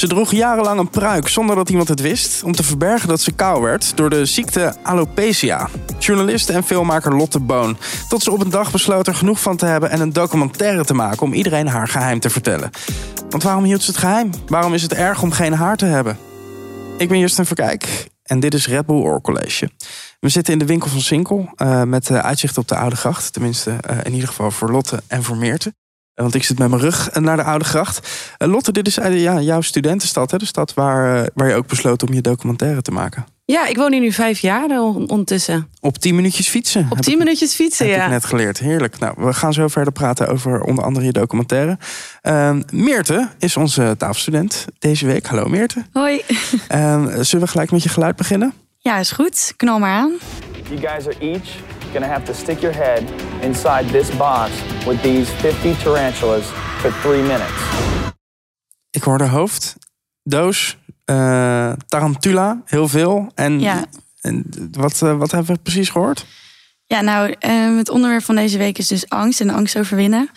Ze droeg jarenlang een pruik zonder dat iemand het wist... om te verbergen dat ze kaal werd door de ziekte alopecia. Journaliste en filmmaker Lotte Boon. Tot ze op een dag besloot er genoeg van te hebben... en een documentaire te maken om iedereen haar geheim te vertellen. Want waarom hield ze het geheim? Waarom is het erg om geen haar te hebben? Ik ben Justin Verkijk en dit is Red Bull Oor College. We zitten in de winkel van Sinkel uh, met uh, uitzicht op de Oude Gracht. Tenminste, uh, in ieder geval voor Lotte en voor Meerte. Want ik zit met mijn rug naar de Oude Gracht. Lotte, dit is ja, jouw studentenstad, hè? de stad waar, waar je ook besloot om je documentaire te maken. Ja, ik woon hier nu vijf jaar ondertussen. Op tien minuutjes fietsen. Op tien minuutjes fietsen, heb ja. Heb ik net geleerd. Heerlijk. Nou, we gaan zo verder praten over onder andere je documentaire. Uh, Meerte is onze tafelstudent deze week. Hallo Meerte. Hoi. Uh, zullen we gelijk met je geluid beginnen? Ja, is goed. Knal maar aan. You guys are each gonna have to stick your head inside this box with these 50 tarantulas for three minutes. Ik hoorde hoofd, doos, uh, tarantula, heel veel. En, ja. en wat, uh, wat hebben we precies gehoord? Ja, nou, uh, het onderwerp van deze week is dus angst en angst overwinnen.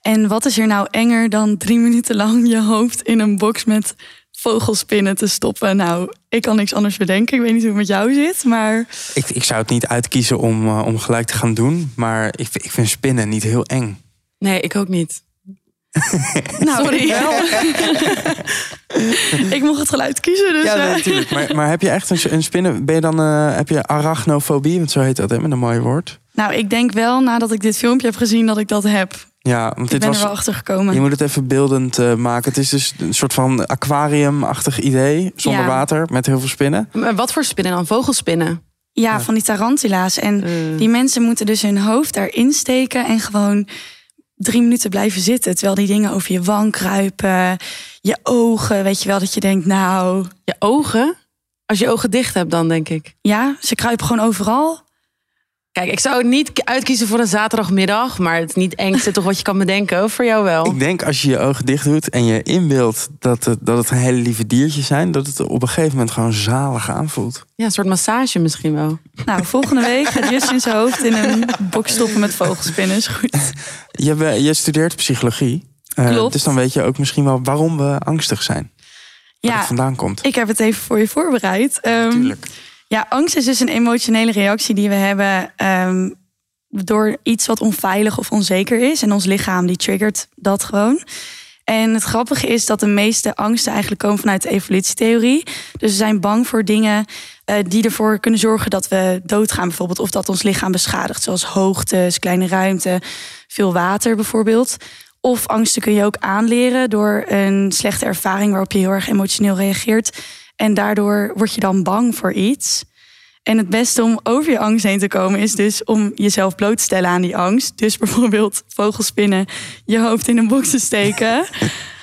En wat is er nou enger dan drie minuten lang je hoofd in een box met vogelspinnen te stoppen? Nou, ik kan niks anders bedenken. Ik weet niet hoe het met jou zit, maar... Ik, ik zou het niet uitkiezen om, uh, om gelijk te gaan doen. Maar ik, ik vind spinnen niet heel eng. Nee, ik ook niet. nou, Sorry. ik mocht het geluid kiezen. Dus ja, natuurlijk. Maar, maar heb je echt een, een spinnen? Ben je dan, uh, heb je arachnofobie? Want zo heet dat, hè, met een mooi woord. Nou, ik denk wel nadat ik dit filmpje heb gezien dat ik dat heb. Ja, want ik dit ben was, er wel achter gekomen. Je moet het even beeldend uh, maken. Het is dus een soort van aquariumachtig idee. Zonder Ja. water, met heel veel spinnen. Maar wat voor spinnen dan? Vogelspinnen? Ja, van die tarantula's. En Mm. die mensen moeten dus hun hoofd daarin steken en gewoon drie minuten blijven zitten. Terwijl die dingen over je wang kruipen, je ogen. Weet je wel dat je denkt, nou Je ogen? Als je ogen dicht hebt dan, denk ik. ja, ze kruipen gewoon overal. Kijk, ik zou het niet uitkiezen voor een zaterdagmiddag, maar het niet engste toch wat je kan bedenken. Voor jou wel. Ik denk als je je ogen dicht doet en je inbeeldt dat het, dat het een hele lieve diertje zijn, dat het op een gegeven moment gewoon zalig aanvoelt. Ja, een soort massage misschien wel. Nou, volgende week gaat Justin zijn hoofd in een box stoppen met vogelspinnen. Is goed. Je, je studeert psychologie. Eh, dus dan weet je ook misschien wel waarom we angstig zijn. Waar Ja, het vandaan komt. ik heb het even voor je voorbereid. Ehm, Tuurlijk. Ja, angst is dus een emotionele reactie die we hebben ehm, door iets wat onveilig of onzeker is. En ons lichaam die triggert dat gewoon. En het grappige is dat de meeste angsten eigenlijk komen vanuit de evolutietheorie. Dus we zijn bang voor dingen eh, die ervoor kunnen zorgen dat we doodgaan, bijvoorbeeld. Of dat ons lichaam beschadigt, zoals hoogtes, kleine ruimte, veel water bijvoorbeeld. Of angsten kun je ook aanleren door een slechte ervaring waarop je heel erg emotioneel reageert. En daardoor word je dan bang voor iets. En het beste om over je angst heen te komen is dus om jezelf bloot te stellen aan die angst. Dus bijvoorbeeld vogelspinnen, je hoofd in een box te steken.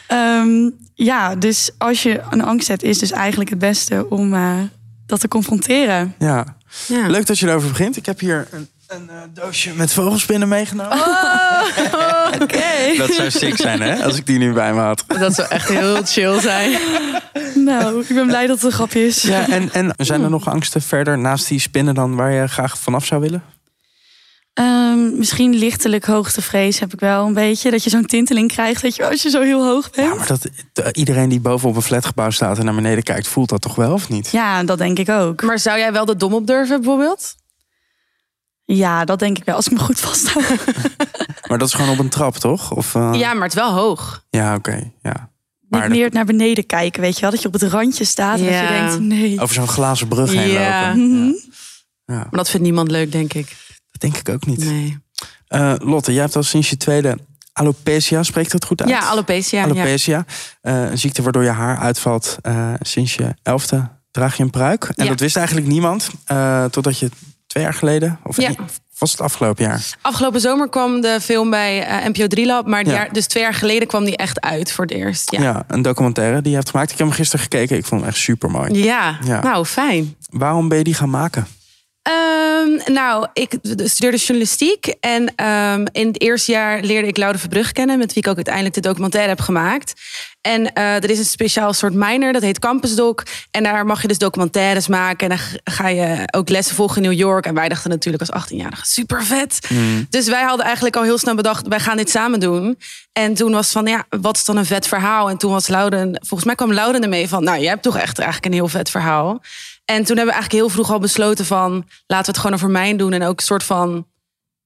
Ehm, ja, dus als je een angst hebt, is dus eigenlijk het beste om eh, dat te confronteren. Ja. Ja. Leuk dat je erover begint. Ik heb hier een, een eh, doosje met vogelspinnen meegenomen. Oh, Oké. Dat zou sick zijn, hè? Als ik die nu bij me had. Dat zou echt heel chill zijn. Nou, ik ben blij dat het een grapje is. Ja, en, en zijn er nog angsten verder naast die spinnen dan waar je graag vanaf zou willen? Ehm, misschien lichtelijk hoogtevrees heb ik wel een beetje. Dat je zo'n tinteling krijgt, weet je als je zo heel hoog bent. Ja, maar dat, de- iedereen die boven op een flatgebouw staat en naar beneden kijkt, voelt dat toch wel of niet? Ja, dat denk ik ook. Maar zou jij wel de dom op durven bijvoorbeeld? Ja, dat denk ik wel, als ik me goed vasthoud. Maar dat is gewoon op een trap, toch? Of, eh, Ja, maar het is wel hoog. Ja, oké. ja. Niet Maar meer naar beneden kijken, weet je wel. Dat je op het randje staat en dat je Ja. denkt, nee. over zo'n glazen brug heen Ja. lopen. Mhm. Ja, Maar dat vindt niemand leuk, denk ik. dat denk ik ook niet. Nee. Eh, Lotte, jij hebt al sinds je tweede alopecia, spreekt dat goed uit? Ja, alopecia. Ja. Alopecia. Eh, een ziekte waardoor je haar uitvalt. Eh, sinds je elfde draag je een pruik. En Ja. dat wist eigenlijk niemand. eh, totdat je twee jaar geleden, of Ja. was het afgelopen jaar? Afgelopen zomer kwam de film bij eh, NPO 3 Lab. Maar Ja. jaar, dus twee jaar geleden kwam die echt uit voor het eerst. Ja, Ja. een documentaire die je hebt gemaakt. Ik heb hem gisteren gekeken. Ik vond hem echt super mooi. Ja. Ja. nou fijn. Waarom ben je die gaan maken? Ehm, nou, ik studeerde journalistiek. En ehm, in het eerste jaar leerde ik Laude Verbrugge kennen... met wie ik ook uiteindelijk de documentaire heb gemaakt. En eh, er is een speciaal soort minor, dat heet Campus Doc. En daar mag je dus documentaires maken. En dan ga je ook lessen volgen in New York. En wij dachten natuurlijk als 18-jarige super vet. Dus wij hadden eigenlijk al heel snel bedacht... wij gaan dit samen doen. En toen was van, ja, wat is dan een vet verhaal? En toen was Louden, volgens mij kwam Louden ermee van... nou, je hebt toch echt eigenlijk een heel vet verhaal. En toen hebben we eigenlijk heel vroeg al besloten van... laten we het gewoon over mij doen. En ook een soort van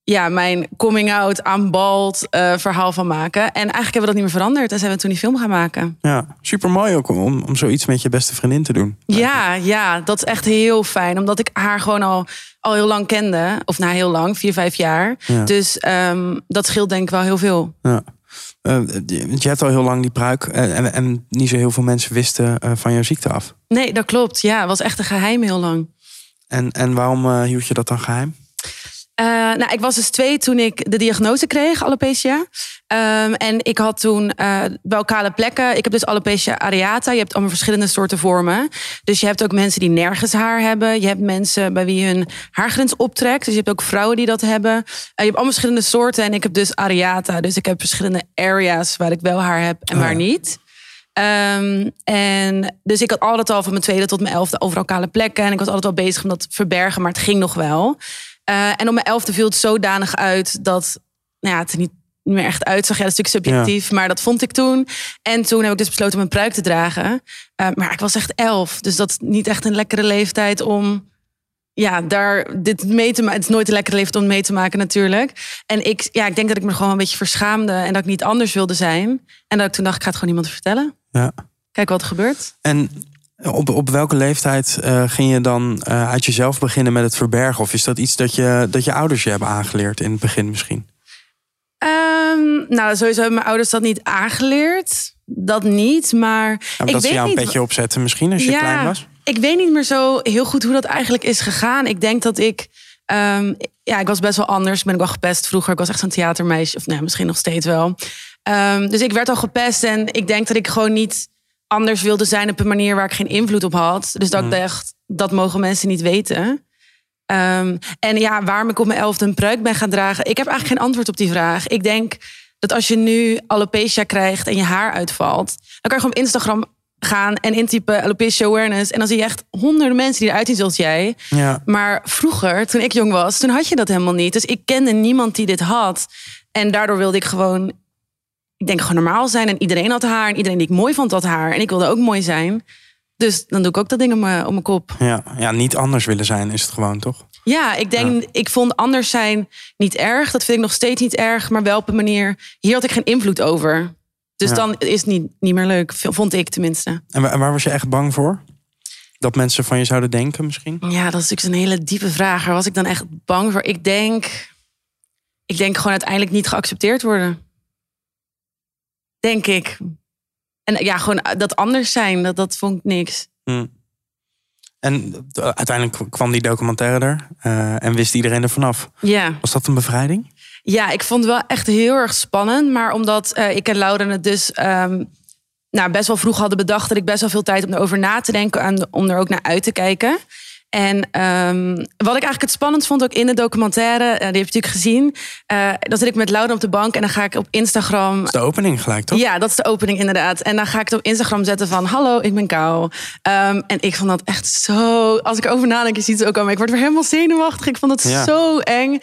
ja, mijn coming out aan bald eh, verhaal van maken. En eigenlijk hebben we dat niet meer veranderd. En zijn we toen die film gaan maken. Ja, super mooi ook om, om zoiets met je beste vriendin te doen. Ja, ja, dat is echt heel fijn. Omdat ik haar gewoon al, al heel lang kende. Of na nou, heel lang, vier, vijf jaar. Ja. Dus ehm, dat scheelt denk ik wel heel veel. Ja. Uh, je hebt al heel lang die pruik en, en, en niet zo heel veel mensen wisten uh, van jouw ziekte af. Nee, dat klopt. Ja, het was echt een geheim heel lang. En, en waarom hield je dat dan geheim? Uh, nou, ik was dus twee toen ik de diagnose kreeg, alopecia. Um, en ik had toen uh, wel kale plekken. Ik heb dus alopecia areata. Je hebt allemaal verschillende soorten vormen. Dus je hebt ook mensen die nergens haar hebben. Je hebt mensen bij wie hun haargrens optrekt. Dus je hebt ook vrouwen die dat hebben. Uh, je hebt allemaal verschillende soorten. En ik heb dus areata. Dus ik heb verschillende areas waar ik wel haar heb en Oh waar ja. niet. Um, en dus ik had altijd al van mijn tweede tot mijn elfde overal kale plekken. En ik was altijd al bezig om dat te verbergen, maar het ging nog wel. Uh, en op mijn elfde viel het zodanig uit dat nou ja, het er niet meer echt uitzag. Ja, dat is natuurlijk subjectief, maar dat vond ik toen. En toen heb ik dus besloten om een pruik te dragen. Uh, maar ik was echt elf, dus dat is niet echt een lekkere leeftijd om ja, daar dit mee te maken. Het is nooit een lekkere leeftijd om mee te maken natuurlijk. En ik, ja, ik denk dat ik me gewoon een beetje verschaamde en dat ik niet anders wilde zijn. En dat ik toen dacht, ik ga het gewoon niemand vertellen. Ja. Kijk wat er gebeurt. En op, op welke leeftijd uh, ging je dan uh, uit jezelf beginnen met het verbergen? Of is dat iets dat je, dat je ouders je hebben aangeleerd in het begin misschien? Um, nou, sowieso hebben mijn ouders dat niet aangeleerd. Dat niet, maar... Ja, maar ik dat weet ze jou een petje opzetten misschien als je ja, klein was? Ik weet niet meer zo heel goed hoe dat eigenlijk is gegaan. Ik denk dat ik... Um, ja, ik was best wel anders. Ik ben ook wel gepest vroeger. Ik was echt zo'n theatermeisje. Of nou, misschien nog steeds wel. Um, dus ik werd al gepest. En ik denk dat ik gewoon niet anders wilde zijn op een manier waar ik geen invloed op had. Dus dat Mm. ik dacht, dat mogen mensen niet weten. Um, en ja, waarom ik op mijn elfde een pruik ben gaan dragen... ik heb eigenlijk geen antwoord op die vraag. Ik denk dat als je nu alopecia krijgt en je haar uitvalt... dan kan je gewoon op Instagram gaan en intypen alopecia awareness... en dan zie je echt honderden mensen die eruit zien zoals jij. Ja. Maar vroeger, toen ik jong was, toen had je dat helemaal niet. Dus ik kende niemand die dit had. En daardoor wilde ik gewoon... ik denk gewoon normaal zijn. En iedereen had haar. En iedereen die ik mooi vond had haar. En ik wilde ook mooi zijn. Dus dan doe ik ook dat ding op mijn, op mijn kop. Ja, ja, niet anders willen zijn is het gewoon, toch? Ja, ik denk, ja. ik vond anders zijn niet erg. Dat vind ik nog steeds niet erg, maar wel op een manier. Hier had ik geen invloed over. Dus ja. dan is het niet, niet meer leuk, vond ik tenminste. En waar, en waar was je echt bang voor? Dat mensen van je zouden denken misschien? Ja, dat is natuurlijk een hele diepe vraag. Waar was ik dan echt bang voor? Ik denk, ik denk gewoon uiteindelijk niet geaccepteerd worden. Denk ik. En ja, gewoon dat anders zijn, dat, dat vond ik niks. Hmm. En uiteindelijk kwam die documentaire er uh, en wist iedereen er vanaf. Ja. Was dat een bevrijding? Ja, ik vond het wel echt heel erg spannend. Maar omdat uh, ik en Laura het dus um, nou, best wel vroeg hadden bedacht... dat ik best wel veel tijd om erover na te denken... en om er ook naar uit te kijken. En um, wat ik eigenlijk het spannendst vond ook in de documentaire... Uh, die heb je natuurlijk gezien. Uh, dan zit ik met Laura op de bank en dan ga ik op Instagram... Dat is de opening gelijk, toch? Ja, dat is de opening inderdaad. En dan ga ik het op Instagram zetten van... Hallo, ik ben Kou. Um, en ik vond dat echt zo... Als ik erover nadenk, je ziet het ook al... Maar ik word weer helemaal zenuwachtig. Ik vond het ja. zo eng.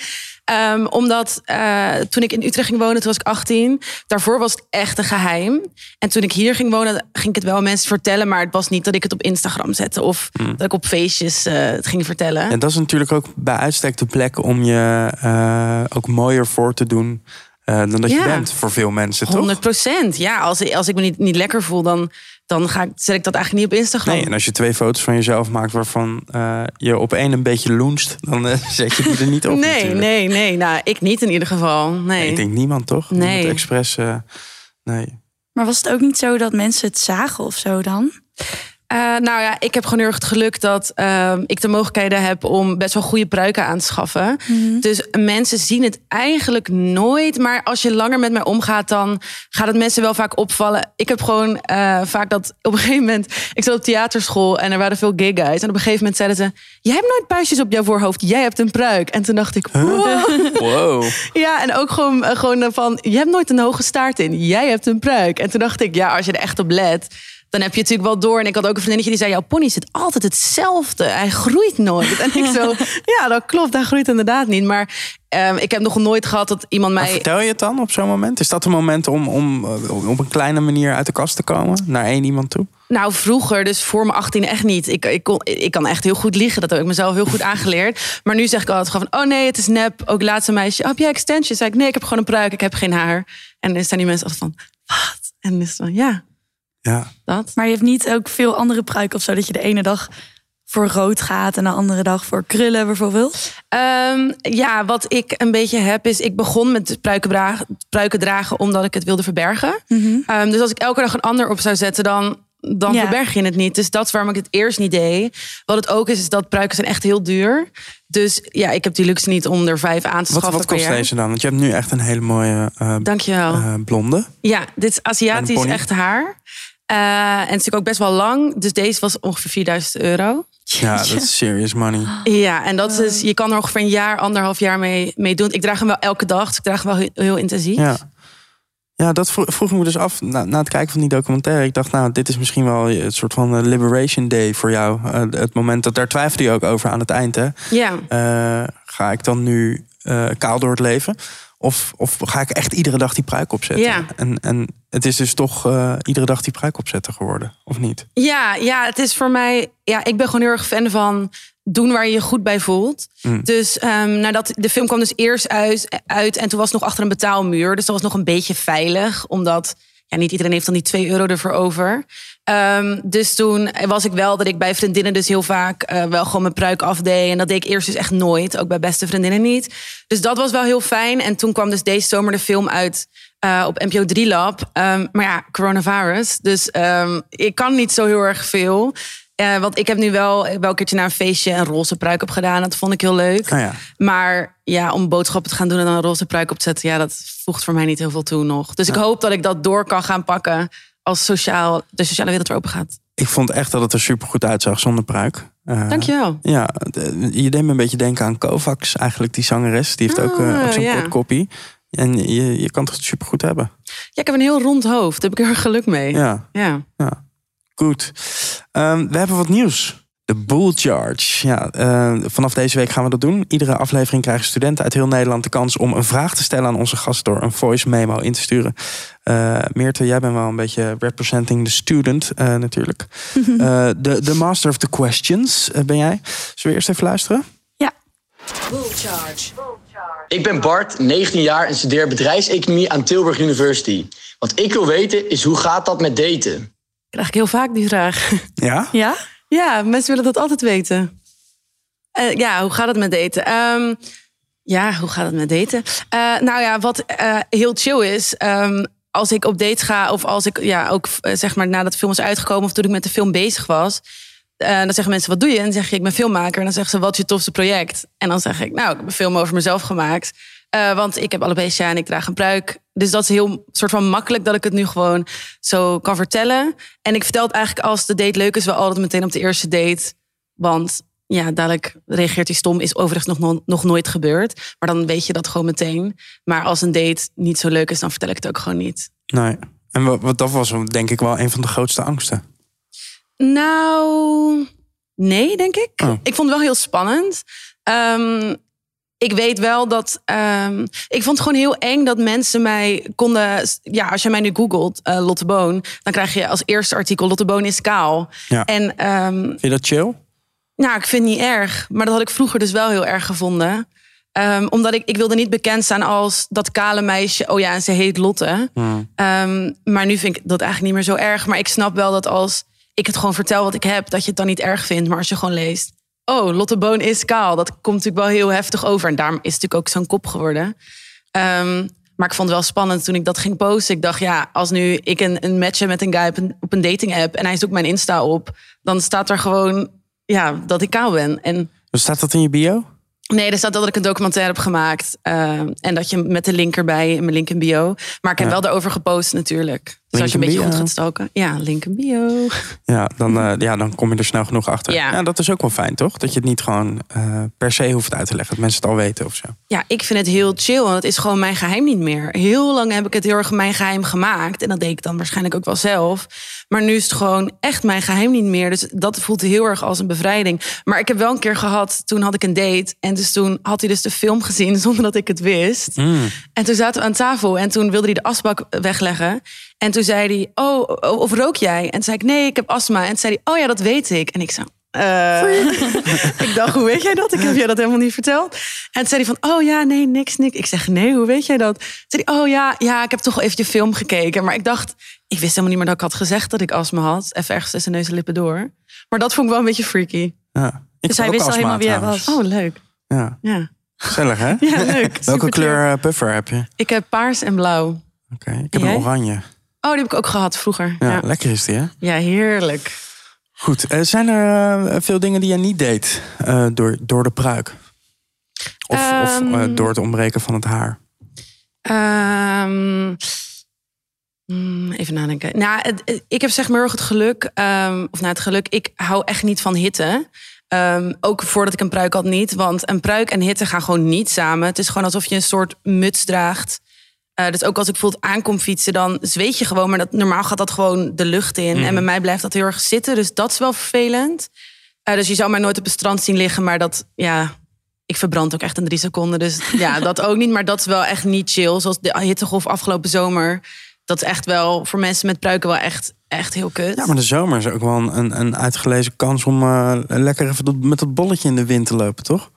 Um, omdat uh, toen ik in Utrecht ging wonen, toen was ik 18. Daarvoor was het echt een geheim. En toen ik hier ging wonen, ging ik het wel mensen vertellen. Maar het was niet dat ik het op Instagram zette. Of mm. dat ik op feestjes uh, het ging vertellen. En dat is natuurlijk ook bij uitstek de plek om je uh, ook mooier voor te doen. Dan dat ja. je bent voor veel mensen, 100 procent. Ja, als, als ik me niet, niet lekker voel, dan, dan ga ik, zet ik dat eigenlijk niet op Instagram. Nee, en als je twee foto's van jezelf maakt waarvan uh, je op één een beetje loenst, dan uh, zet je die er niet op. nee, natuurlijk. nee, nee. Nou, ik niet in ieder geval. Nee. nee ik denk niemand toch? Nee. Niemand expres. Uh, nee. Maar was het ook niet zo dat mensen het zagen of zo dan? Eh, nou ja, ik heb gewoon heel erg het geluk dat ehm, ik de mogelijkheden heb om best wel goede pruiken aan te schaffen. Dus mensen zien het eigenlijk nooit. Maar als je langer met mij omgaat, dan gaat het mensen wel vaak opvallen. Ik heb gewoon eh, vaak dat op een gegeven moment. Ik zat op theaterschool en er waren veel gay guys. En op een gegeven moment zeiden ze: Jij hebt nooit puistjes op jouw voorhoofd, jij hebt een pruik. En toen dacht ik: wow. Wow. Ja, en ook gewoon, eh, gewoon van, je hebt nooit een hoge staart in. Jij hebt een pruik. En toen dacht ik, ja, als je er echt op let, dan heb je het natuurlijk wel door. En ik had ook een vriendinnetje die zei, jouw pony zit altijd hetzelfde. Hij groeit nooit. En ik zo, ja, dat klopt, hij groeit inderdaad niet. Maar ehm, ik heb nog nooit gehad dat iemand Maar mij... vertel je het dan op zo'n moment? Is dat een moment om, om eh, op een kleine manier uit de kast te komen? Naar één iemand toe? Nou, vroeger, dus voor mijn 18 echt niet. Ik, ik, kon, ik kan echt heel goed liegen. Dat heb ik mezelf heel goed aangeleerd. Maar nu zeg ik altijd gewoon van... oh nee, het is nep. Ook laatste meisje. Oh, heb jij extensions? Zei ik, nee, ik heb gewoon een pruik. Ik heb geen haar. En dan staan die mensen altijd van... wat? En dan is het van, ja, Ja. dat. Maar je hebt niet ook veel andere pruiken of zo. Dat je de ene dag voor rood gaat en de andere dag voor krullen bijvoorbeeld. Ehm, ja, wat ik een beetje heb is... ik begon met pruiken, dragen, pruiken dragen omdat ik het wilde verbergen. Ehm, dus als ik elke dag een ander op zou zetten... dan, dan Ja. verberg je het niet. Dus dat is waarom ik het eerst niet deed. Wat het ook is, is dat pruiken zijn echt heel duur. Dus ja, ik heb die luxe niet om er vijf aan te Wat, schaffen wat per kost deze dan? Want je hebt nu echt een hele mooie eh, Dankjewel. eh, blonde. Ja, dit is Aziatisch echt haar. Eh, en het is natuurlijk ook best wel lang. Dus deze was ongeveer 4000 euro. Ja, dat is serious money. Ja, en dat is, je kan er ongeveer een jaar, anderhalf jaar mee, mee doen. Ik draag hem wel elke dag. Dus ik draag hem wel heel, heel intensief. Ja. Ja, dat vro- vroeg ik me dus af na, na het kijken van die documentaire. Ik dacht, nou, dit is misschien wel het soort van eh, liberation day voor jou. Eh, het moment dat daar twijfelde je ook over aan het eind. Hè? Ja. Eh, ga ik dan nu eh, kaal door het leven? Of, of ga ik echt iedere dag die pruik opzetten? Ja. En, en het is dus toch eh, iedere dag die pruik opzetten geworden, of niet? Ja, ja, het is voor mij. Ja, ik ben gewoon heel erg fan van doen waar je je goed bij voelt. Mm. Dus ehm, nadat de film kwam dus eerst uit, uit en toen was het nog achter een betaalmuur. Dus dat was nog een beetje veilig, omdat ja, niet iedereen heeft dan die 2 euro ervoor over. Ehm, dus toen was ik wel dat ik bij vriendinnen dus heel vaak eh, wel gewoon mijn pruik afdeed. En dat deed ik eerst dus echt nooit, ook bij beste vriendinnen niet. Dus dat was wel heel fijn. En toen kwam dus deze zomer de film uit eh, op NPO 3 Lab. Ehm, maar ja, coronavirus. Dus ehm, ik kan niet zo heel erg veel. Eh, want ik heb nu wel, wel een keertje naar een feestje een roze pruik op gedaan. Dat vond ik heel leuk. Ja. Maar ja, om boodschappen te gaan doen en dan een roze pruik op te zetten, ja, dat voegt voor mij niet heel veel toe nog. Dus ik hoop dat ik dat door kan gaan pakken als sociaal, de sociale wereld weer open gaat. Ik vond echt dat het er super goed uitzag zonder pruik. Eh, Dankjewel. Ja, je deed me een beetje denken aan Kovacs, eigenlijk die zangeres. Die heeft ook, Ah, ook zo'n ja. kort koppie. En je, je kan het super goed hebben. Ja, ik heb een heel rond hoofd. Daar heb ik heel erg geluk mee. Ja, ja. ja. goed. Ehm, we hebben wat nieuws. De Bull Charge. Ja, eh, vanaf deze week gaan we dat doen. Iedere aflevering krijgen studenten uit heel Nederland de kans om een vraag te stellen aan onze gast door een voice memo in te sturen. Eh Meerte, jij bent wel een beetje representing the student eh, natuurlijk. Eh, de, de master of the questions ben jij. Zullen we eerst even luisteren? Ik ben Bart, 19 jaar en studeer bedrijfseconomie aan Tilburg University. Wat ik wil weten is hoe gaat dat met daten? Krijg ik heel vaak die vraag. Ja? Ja? Ja, mensen willen dat altijd weten. Eh, ja, hoe gaat het met daten? Ehm, ja, hoe gaat het met daten? Eh, nou ja, wat eh, heel chill is. ehm, als ik op date ga, of als ik ja, ook eh, zeg maar nadat de film is uitgekomen, of toen ik met de film bezig was. eh, dan zeggen mensen, wat doe je? En dan zeg je, ik ben filmmaker. En dan zeggen ze, wat is je tofste project? En dan zeg ik, nou, ik heb een film over mezelf gemaakt. Eh, want ik heb alopecia en ik draag een pruik. Dus dat is heel soort van makkelijk dat ik het nu gewoon zo kan vertellen. En ik vertel het eigenlijk als de date leuk is, wel altijd meteen op de eerste date. Want ja, dadelijk reageert hij stom. Is overigens nog, no- nog nooit gebeurd. Maar dan weet je dat gewoon meteen. Maar als een date niet zo leuk is, dan vertel ik het ook gewoon niet. Nee. En wat, wat dat was denk ik wel een van de grootste angsten. Nou, nee, denk ik. Oh. Ik vond het wel heel spannend. Ehm, ik weet wel dat. ehm, ik vond het gewoon heel eng dat mensen mij konden. Ja, als je mij nu googelt, eh, Lotte Boon, dan krijg je als eerste artikel: Lotte Boon is kaal. Ja. En ehm, Vind je dat chill? Nou, ik vind het niet erg. Maar dat had ik vroeger dus wel heel erg gevonden. Ehm, omdat ik, ik wilde niet bekend staan als dat kale meisje. Oh ja, en ze heet Lotte. Ehm, maar nu vind ik dat eigenlijk niet meer zo erg. Maar ik snap wel dat als ik het gewoon vertel wat ik heb, dat je het dan niet erg vindt. Maar als je gewoon leest. Oh, Lotte Boon is kaal. Dat komt natuurlijk wel heel heftig over. En daarom is het natuurlijk ook zo'n kop geworden. Ehm, Maar ik vond het wel spannend toen ik dat ging posten. Ik dacht, ja, als nu ik een, een match heb met een guy op een, op een dating app en hij zoekt mijn Insta op, dan staat er gewoon ja, dat ik kaal ben. En Staat dat in je bio? Nee, er staat dat ik een documentaire heb gemaakt. eh, en dat je met de link erbij, in mijn link in bio. Maar ik heb Ja. wel daarover gepost natuurlijk. Dus als je een beetje bio. goed gaat stalken. Ja, link in bio. Ja dan, eh, ja, dan kom je er snel genoeg achter. Ja. dat is ook wel fijn, toch? Dat je het niet gewoon eh, per se hoeft uit te leggen. Dat mensen het al weten of zo. Ja, ik vind het heel chill. Want het is gewoon mijn geheim niet meer. Heel lang heb ik het heel erg mijn geheim gemaakt. En dat deed ik dan waarschijnlijk ook wel zelf. Maar nu is het gewoon echt mijn geheim niet meer. Dus dat voelt heel erg als een bevrijding. Maar ik heb wel een keer gehad, toen had ik een date. En dus toen had hij dus de film gezien zonder dat ik het wist. En toen zaten we aan tafel en toen wilde hij de asbak wegleggen. En toen zei hij, oh, of rook jij? En toen zei ik, nee, ik heb astma. En toen zei hij, oh ja, dat weet ik. En ik zei, eh, ik dacht, hoe weet jij dat? Ik heb jij dat helemaal niet verteld. En toen zei hij van, oh ja, nee, niks, niks. Ik zeg, nee, hoe weet jij dat? Toen zei hij, oh ja, ja, ik heb toch wel even je film gekeken. Maar ik dacht, ik wist helemaal niet meer dat ik had gezegd dat ik astma had. Even ergens tussen neus en lippen door. Maar dat vond ik wel een beetje freaky. Ja. Ik Dus hij wist al helemaal wie hij was. Oh, leuk. Ja, Ja, gezellig hè? ja leuk. Welke kleur eh, puffer heb je? Oké, Ik heb paars en blauw. ik heb En een oranje. Oh, die heb ik ook gehad vroeger. Ja, Ja, lekker is die hè? ja heerlijk. Goed, eh, zijn er eh, veel dingen die jij niet deed door, door de pruik? Of, of eh, Ehm. door het ontbreken van het haar? Ehm, mm, even nadenken. Nou, het- ik heb zeg maar heel erg het geluk, ehm, of nou het geluk, ik hou echt niet van hitte. Ehm, ook voordat ik een pruik had niet, want een pruik en hitte gaan gewoon niet samen. Het is gewoon alsof je een soort muts draagt. Eh, dus ook als ik bijvoorbeeld aankom fietsen, dan zweet je gewoon. Maar dat, normaal gaat dat gewoon de lucht in. En bij mij blijft dat heel erg zitten. Dus dat is wel vervelend. Eh, dus je zou mij nooit op het strand zien liggen. Maar dat, ja, ik verbrand ook echt in drie seconden. Dus ja, dat ook niet. Maar dat is wel echt niet chill. Zoals de hittegolf afgelopen zomer. Dat is echt wel voor mensen met pruiken wel echt, echt heel kut. Ja, maar de zomer is ook wel een, een uitgelezen kans om eh, lekker even met dat bolletje in de wind te lopen, toch?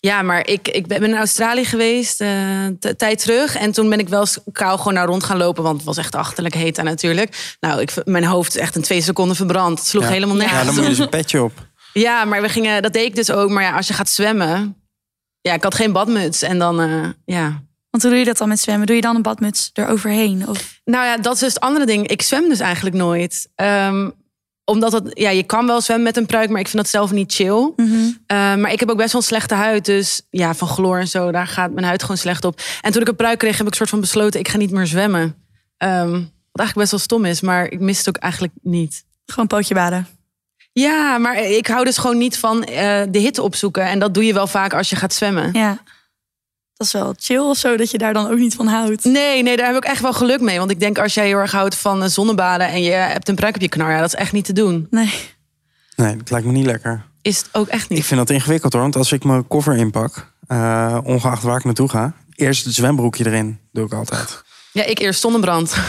Ja, maar ik, ik ben in Australië geweest, eh, t- tijd terug. En toen ben ik wel kou gewoon naar rond gaan lopen. Want het was echt achterlijk heet daar natuurlijk. Nou, ik, mijn hoofd is echt in twee seconden verbrand. Het sloeg Ja. helemaal nergens Ja, dan moet je dus een petje op. Ja, maar we gingen, dat deed ik dus ook. Maar ja, als je gaat zwemmen. Ja, ik had geen badmuts. En dan, eh, ja. Want hoe doe je dat dan met zwemmen? Doe je dan een badmuts eroverheen? Of... Nou ja, dat is dus het andere ding. Ik zwem dus eigenlijk nooit. Ehm, omdat het, ja, je kan wel zwemmen met een pruik, maar ik vind dat zelf niet chill. Mhm. Eh, maar ik heb ook best wel een slechte huid. Dus ja, van chloor en zo, daar gaat mijn huid gewoon slecht op. En toen ik een pruik kreeg, heb ik soort van besloten, ik ga niet meer zwemmen. Ehm, wat eigenlijk best wel stom is, maar ik mis het ook eigenlijk niet. Gewoon pootje baden. Ja, maar ik hou dus gewoon niet van eh, de hitte opzoeken. En dat doe je wel vaak als je gaat zwemmen. Ja. Dat is wel chill of zo, dat je daar dan ook niet van houdt. Nee, nee, daar heb ik echt wel geluk mee. Want ik denk als jij heel erg houdt van eh, zonnebaden en je hebt een pruik op je knar, ja, dat is echt niet te doen. Nee. Nee, dat lijkt me niet lekker. Is het ook echt niet. Ik vind dat ingewikkeld hoor, want als ik mijn koffer inpak, eh, ongeacht waar ik naartoe ga, eerst het zwembroekje erin, doe ik altijd. Ja, ik eerst zonnebrand.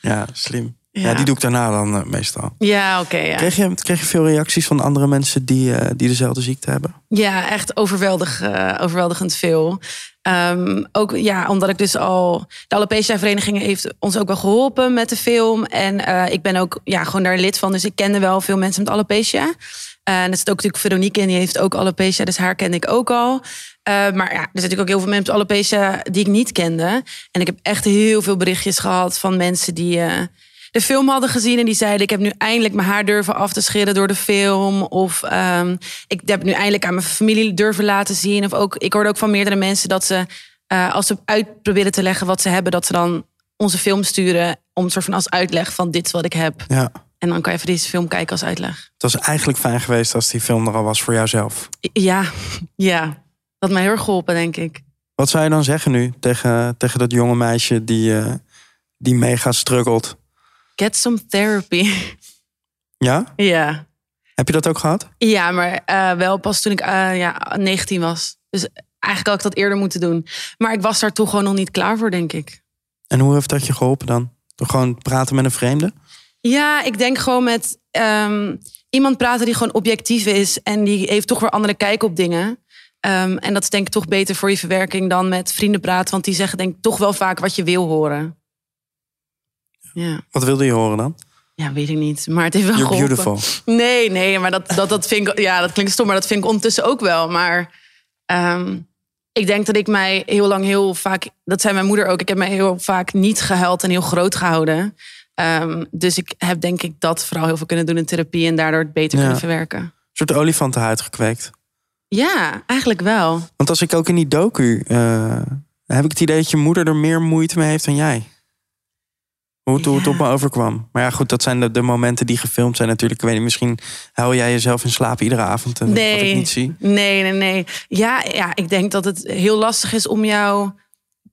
Ja, slim. Ja, Ja. die doe ik daarna dan eh, meestal. Ja, oké. ja. Kreeg, je, kreeg je veel reacties van andere mensen die, eh, die dezelfde ziekte hebben? Ja, echt overweldig, eh, overweldigend veel. Ehm, ook ja, omdat ik dus al. De alopecia vereniging heeft ons ook wel geholpen met de film. En ik ben ook ja, gewoon daar lid van. Dus ik kende wel veel mensen met alopecia. En er zit ook natuurlijk Veronique in, die heeft ook alopecia. Dus haar kende ik ook al. Maar ja, er zitten natuurlijk ook heel veel mensen met alopecia die ik niet kende. En ik heb echt heel veel berichtjes gehad van mensen die. De film hadden gezien en die zeiden: Ik heb nu eindelijk mijn haar durven af te scheren door de film. Of ehm, ik heb nu eindelijk aan mijn familie durven laten zien. Of ook, ik hoorde ook van meerdere mensen dat ze, eh, als ze uit proberen te leggen wat ze hebben, dat ze dan onze film sturen. Om een soort van als uitleg van: Dit is wat ik heb. Ja. En dan kan je even deze film kijken als uitleg. Het was eigenlijk fijn geweest als die film er al was voor jouzelf. Ja, ja. Dat had mij heel erg geholpen, denk ik. Wat zou je dan zeggen nu tegen, tegen dat jonge meisje die, eh, die mega struggelt? Get some therapy. Ja? ja. Heb je dat ook gehad? Ja, maar eh, wel pas toen ik eh, ja, 19 was. Dus eigenlijk had ik dat eerder moeten doen. Maar ik was daar toen gewoon nog niet klaar voor, denk ik. En hoe heeft dat je geholpen dan? Door gewoon praten met een vreemde? Ja, ik denk gewoon met ehm, iemand praten die gewoon objectief is. En die heeft toch weer andere kijk op dingen. Ehm, en dat is denk ik toch beter voor je verwerking dan met vrienden praten. Want die zeggen denk ik toch wel vaak wat je wil horen. Ja, Wat wilde je horen dan? ja weet ik niet. Maar het heeft wel You're geholpen. beautiful. Nee, nee, maar dat, dat, dat vind ik... Ja, dat klinkt stom, maar dat vind ik ondertussen ook wel. Maar ehm, ik denk dat ik mij heel lang heel vaak, dat zei mijn moeder ook, ik heb mij heel vaak niet gehuild en heel groot gehouden. Ehm, dus ik heb denk ik dat vooral heel veel kunnen doen in therapie en daardoor het beter Ja. kunnen verwerken. Een soort olifantenhuid gekweekt. Ja, eigenlijk wel. Want als ik ook in die docu... eh, heb ik het idee dat je moeder er meer moeite mee heeft dan jij. Hoe het, hoe het Ja. op me overkwam. Maar ja, goed, dat zijn de, de momenten die gefilmd zijn natuurlijk. Ik weet niet, misschien huil jij jezelf in slaap iedere avond. En wat ik Nee, niet zie. nee, nee, nee. Ja, ja, ik denk dat het heel lastig is om jouw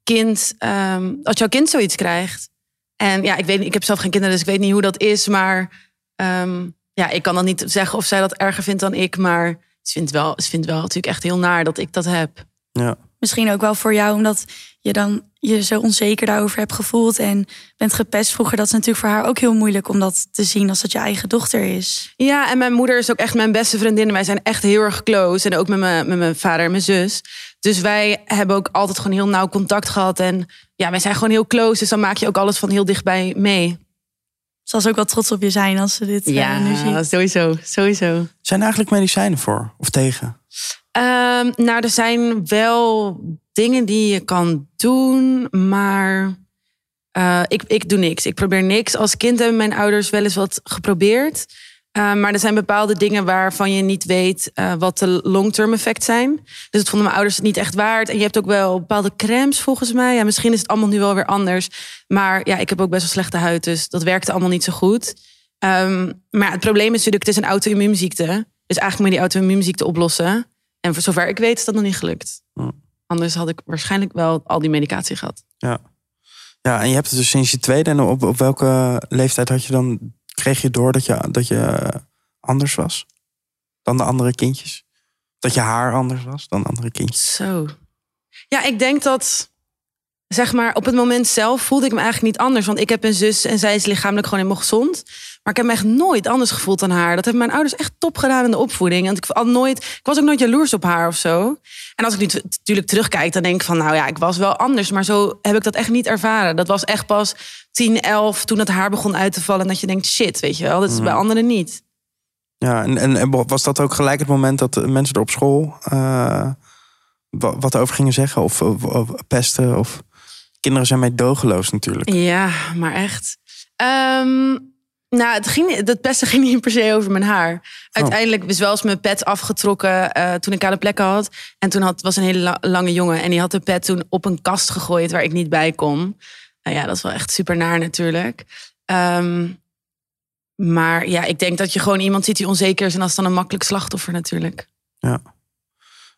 kind, ehm, als jouw kind zoiets krijgt. En ja, ik weet ik heb zelf geen kinderen, dus ik weet niet hoe dat is. Maar ehm, ja, ik kan dan niet zeggen of zij dat erger vindt dan ik. Maar ze vindt wel, ze vindt wel natuurlijk echt heel naar dat ik dat heb. Ja. Misschien ook wel voor jou, omdat je dan je zo onzeker daarover hebt gevoeld en bent gepest vroeger. Dat is natuurlijk voor haar ook heel moeilijk om dat te zien als dat je eigen dochter is. Ja, en mijn moeder is ook echt mijn beste vriendin. Wij zijn echt heel erg close. En ook met mijn, met mijn vader en mijn zus. Dus wij hebben ook altijd gewoon heel nauw contact gehad. En ja, wij zijn gewoon heel close. Dus dan maak je ook alles van heel dichtbij mee. Zal ze ook wel trots op je zijn als ze dit eh, nu ziet. sowieso. sowieso. Zijn er eigenlijk medicijnen voor? Of tegen? Ehm, nou, er zijn wel dingen die je kan doen, maar eh, ik, ik doe niks. Ik probeer niks. Als kind hebben mijn ouders wel eens wat geprobeerd. Eh, maar er zijn bepaalde dingen waarvan je niet weet eh, wat de long-term effect zijn. Dus dat vonden mijn ouders het niet echt waard. En je hebt ook wel bepaalde crèmes volgens mij. Ja, misschien is het allemaal nu wel weer anders. Maar ja, ik heb ook best wel slechte huid, dus dat werkte allemaal niet zo goed. Ehm, maar het probleem is natuurlijk, het is een auto-immuunziekte. Dus eigenlijk moet je die auto-immuunziekte oplossen. En voor zover ik weet is dat nog niet gelukt. Hm. Anders had ik waarschijnlijk wel al die medicatie gehad. Ja. Ja, en je hebt het dus sinds je tweede. En op, op welke leeftijd had je dan... Kreeg je door dat je, dat je anders was? Dan de andere kindjes? Dat je haar anders was dan andere kindjes? Zo. Ja, ik denk dat, zeg maar, op het moment zelf voelde ik me eigenlijk niet anders. Want ik heb een zus en zij is lichamelijk gewoon helemaal gezond. Maar ik heb me echt nooit anders gevoeld dan haar. Dat hebben mijn ouders echt top gedaan in de opvoeding. Want ik, had nooit, ik was ook nooit jaloers op haar of zo. En als ik nu natuurlijk terugkijk, dan denk ik van... nou ja, ik was wel anders. Maar zo heb ik dat echt niet ervaren. Dat was echt pas 10, 11, toen het haar begon uit te vallen. En dat je denkt, shit, weet je wel. Dat is bij anderen niet. Ja, en, en, en was dat ook gelijk het moment dat de mensen er op school... eh, wa- wat over gingen zeggen? Of, of, of pesten? Of... Kinderen zijn meedogenloos natuurlijk. Ja, maar echt. Ehm, nou, het ging, dat pesten ging niet per se over mijn haar. Uiteindelijk is wel eens mijn pet afgetrokken eh, toen ik kale plekken had. En toen had, was een hele la- lange jongen. En die had de pet toen op een kast gegooid waar ik niet bij kon. Nou ja, dat is wel echt super naar natuurlijk. Ehm, maar ja, ik denk dat je gewoon iemand ziet die onzeker is. En dat is dan een makkelijk slachtoffer natuurlijk. Ja.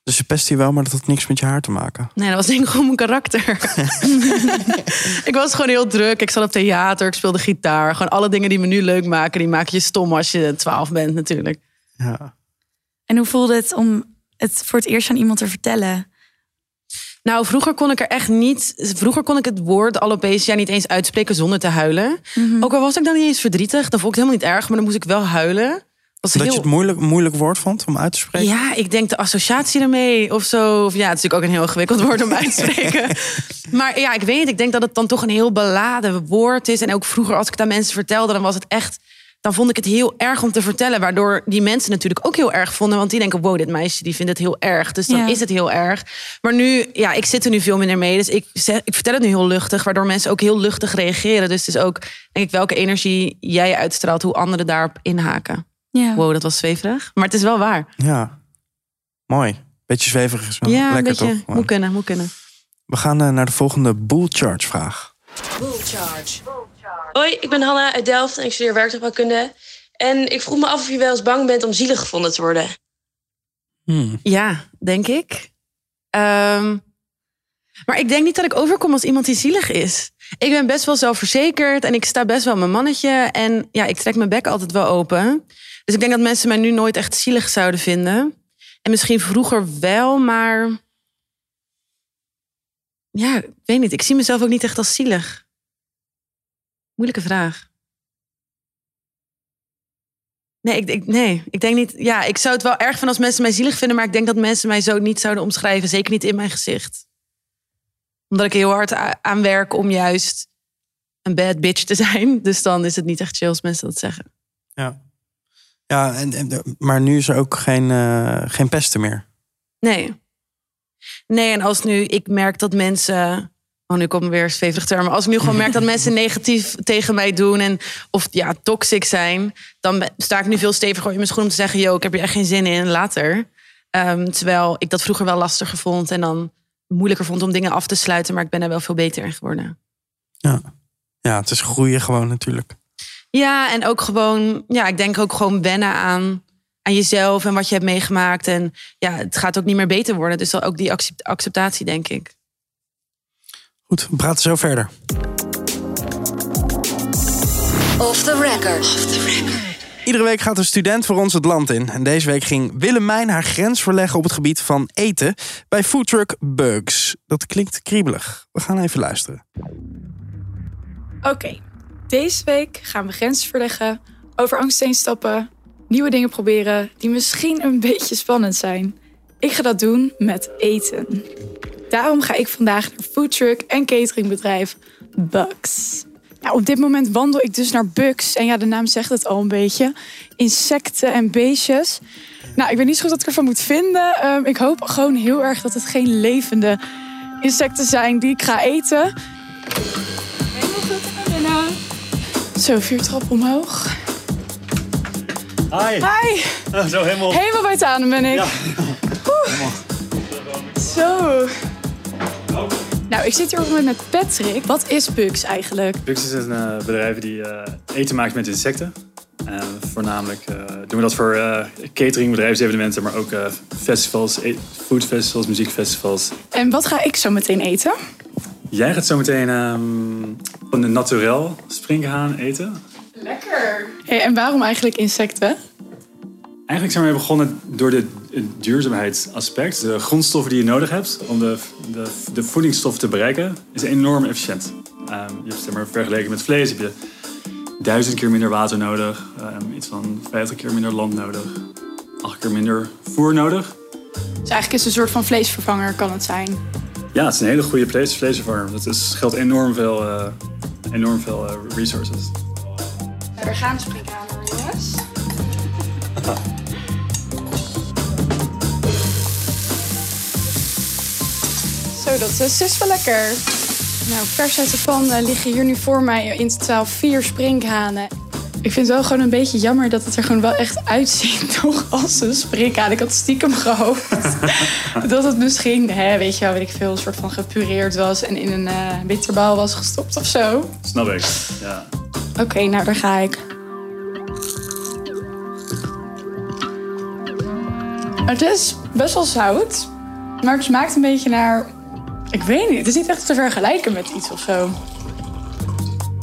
Dus ze pest je wel, maar dat had niks met je haar te maken. Nee, dat was denk ik gewoon mijn karakter. ik was gewoon heel druk. Ik zat op theater, ik speelde gitaar. Gewoon alle dingen die me nu leuk maken, die maken je stom als je 12 bent natuurlijk. Ja. En hoe voelde het om het voor het eerst aan iemand te vertellen? Nou, vroeger kon ik er echt niet. Vroeger kon ik het woord alopecia niet eens uitspreken zonder te huilen. Ook al was ik dan niet eens verdrietig, dan vond ik het helemaal niet erg, maar dan moest ik wel huilen. Dat, Dat heel... je het moeilijk, moeilijk woord vond om uit te spreken? Ja, ik denk de associatie ermee of zo. Of ja, het is natuurlijk ook een heel ingewikkeld woord om uit te spreken. maar ja, ik weet niet. Ik denk dat het dan toch een heel beladen woord is. En ook vroeger, als ik het aan mensen vertelde, dan was het echt. Dan vond ik het heel erg om te vertellen. Waardoor die mensen natuurlijk ook heel erg vonden. Want die denken, wow, dit meisje die vindt het heel erg. Dus dan Ja. is het heel erg. Maar nu, ja, ik zit er nu veel minder mee. Dus ik, zeg, ik vertel het nu heel luchtig. Waardoor mensen ook heel luchtig reageren. Dus het is ook, denk ik, welke energie jij uitstraalt. Hoe anderen daarop inhaken. Ja. Wow, dat was zweverig. Maar het is wel waar. Ja. Mooi. Beetje zweverig is wel Ja, lekker een beetje. toch? Moet kunnen, moet kunnen. We gaan eh, naar de volgende bull charge vraag. Hoi, ik ben Hanna uit Delft en ik studeer werktuigbouwkunde. En ik vroeg me af of je wel eens bang bent om zielig gevonden te worden. Hmm. Ja, denk ik. Ehm, maar ik denk niet dat ik overkom als iemand die zielig is. Ik ben best wel zelfverzekerd en ik sta best wel mijn mannetje. En ja, ik trek mijn bek altijd wel open. Dus ik denk dat mensen mij nu nooit echt zielig zouden vinden. En misschien vroeger wel, maar... Ja, ik weet niet. Ik zie mezelf ook niet echt als zielig. Moeilijke vraag. Nee, ik, ik, nee, ik denk niet. Ja, ik zou het wel erg vinden als mensen mij zielig vinden, maar ik denk dat mensen mij zo niet zouden omschrijven. Zeker niet in mijn gezicht. Omdat ik heel hard aan werk om juist een bad bitch te zijn. Dus dan is het niet echt chill als mensen dat zeggen. Ja. Ja, en, en, maar nu is er ook geen, eh, geen pesten meer. Nee. Nee, en als nu ik merk dat mensen. Oh, nu komt weer zweverig term. Als ik nu gewoon merk dat mensen negatief tegen mij doen en of ja, toxic zijn, dan sta ik nu veel steviger in mijn schoen om te zeggen: Yo, ik heb hier echt geen zin in, later. Ehm, terwijl ik dat vroeger wel lastiger vond en dan moeilijker vond om dingen af te sluiten, maar ik ben er wel veel beter in geworden. Ja. ja, het is groeien gewoon natuurlijk. Ja, en ook gewoon, ja, ik denk ook gewoon wennen aan, aan jezelf en wat je hebt meegemaakt. En ja, het gaat ook niet meer beter worden. Dus dan ook die accept- acceptatie, denk ik. Goed, we praten zo verder. Off the record. Iedere week gaat een student voor ons het land in. En deze week ging Willemijn haar grens verleggen op het gebied van eten bij foodtruck Bugs. Dat klinkt kriebelig. We gaan even luisteren. Oké, deze week gaan we grenzen verleggen, over angst heen stappen, nieuwe dingen proberen die misschien een beetje spannend zijn. Ik ga dat doen met eten. Daarom ga ik vandaag naar foodtruck en cateringbedrijf Bugs. Ja, op dit moment wandel ik dus naar Bugs. En ja, de naam zegt het al een beetje. Insecten en beestjes. Nou, ik weet niet zo goed wat ik ervan moet vinden. Ehm, ik hoop gewoon heel erg dat het geen levende insecten zijn die ik ga eten. Helemaal goed naar. Zo, vier trappen omhoog. Hi. Hi, Ah, Zo helemaal. helemaal bij het ademen ben ik. Ja. Zo. Nou, ik zit hier op het moment met Patrick. Wat is Bugs eigenlijk? Bux is een eh, bedrijf die eh, eten maakt met insecten. En voornamelijk eh, doen we dat voor eh catering, bedrijfsevenementen, maar ook eh, festivals, e- foodfestivals, muziekfestivals. En wat ga ik zo meteen eten? Jij gaat zo meteen ehm, van de naturel springhaan eten. Lekker. Hey, en waarom eigenlijk insecten? Eigenlijk zijn we begonnen door de duurzaamheidsaspect. De grondstoffen die je nodig hebt om de, de, de voedingsstof te bereiken, is enorm efficiënt. Ehm, je hebt zeg maar, vergeleken met vlees heb je duizend keer minder water nodig, ehm, iets van 50 keer minder land nodig, acht keer minder voer nodig. Dus eigenlijk is het een soort van vleesvervanger, kan het zijn. Ja, het is een hele goede vlees, vleesvervanger. Het is, scheelt enorm veel, eh, enorm veel eh, resources. Gaan we springen aan, hoor, jongens. Zo, dat is dus wel lekker. Nou, vers uit de pan liggen hier nu voor mij in totaal vier sprinkhanen. Ik vind het wel gewoon een beetje jammer dat het er gewoon wel echt uitziet, toch, als een sprinkhaan. Ik had stiekem gehoopt dat het misschien, hè, weet je wel, weet ik veel, een soort van gepureerd was en in een eh bitterbal was gestopt of zo. Snap ik, ja. Oké, nou daar ga ik. Het is best wel zout, maar het smaakt een beetje naar. Ik weet niet, het is niet echt te vergelijken met iets of zo.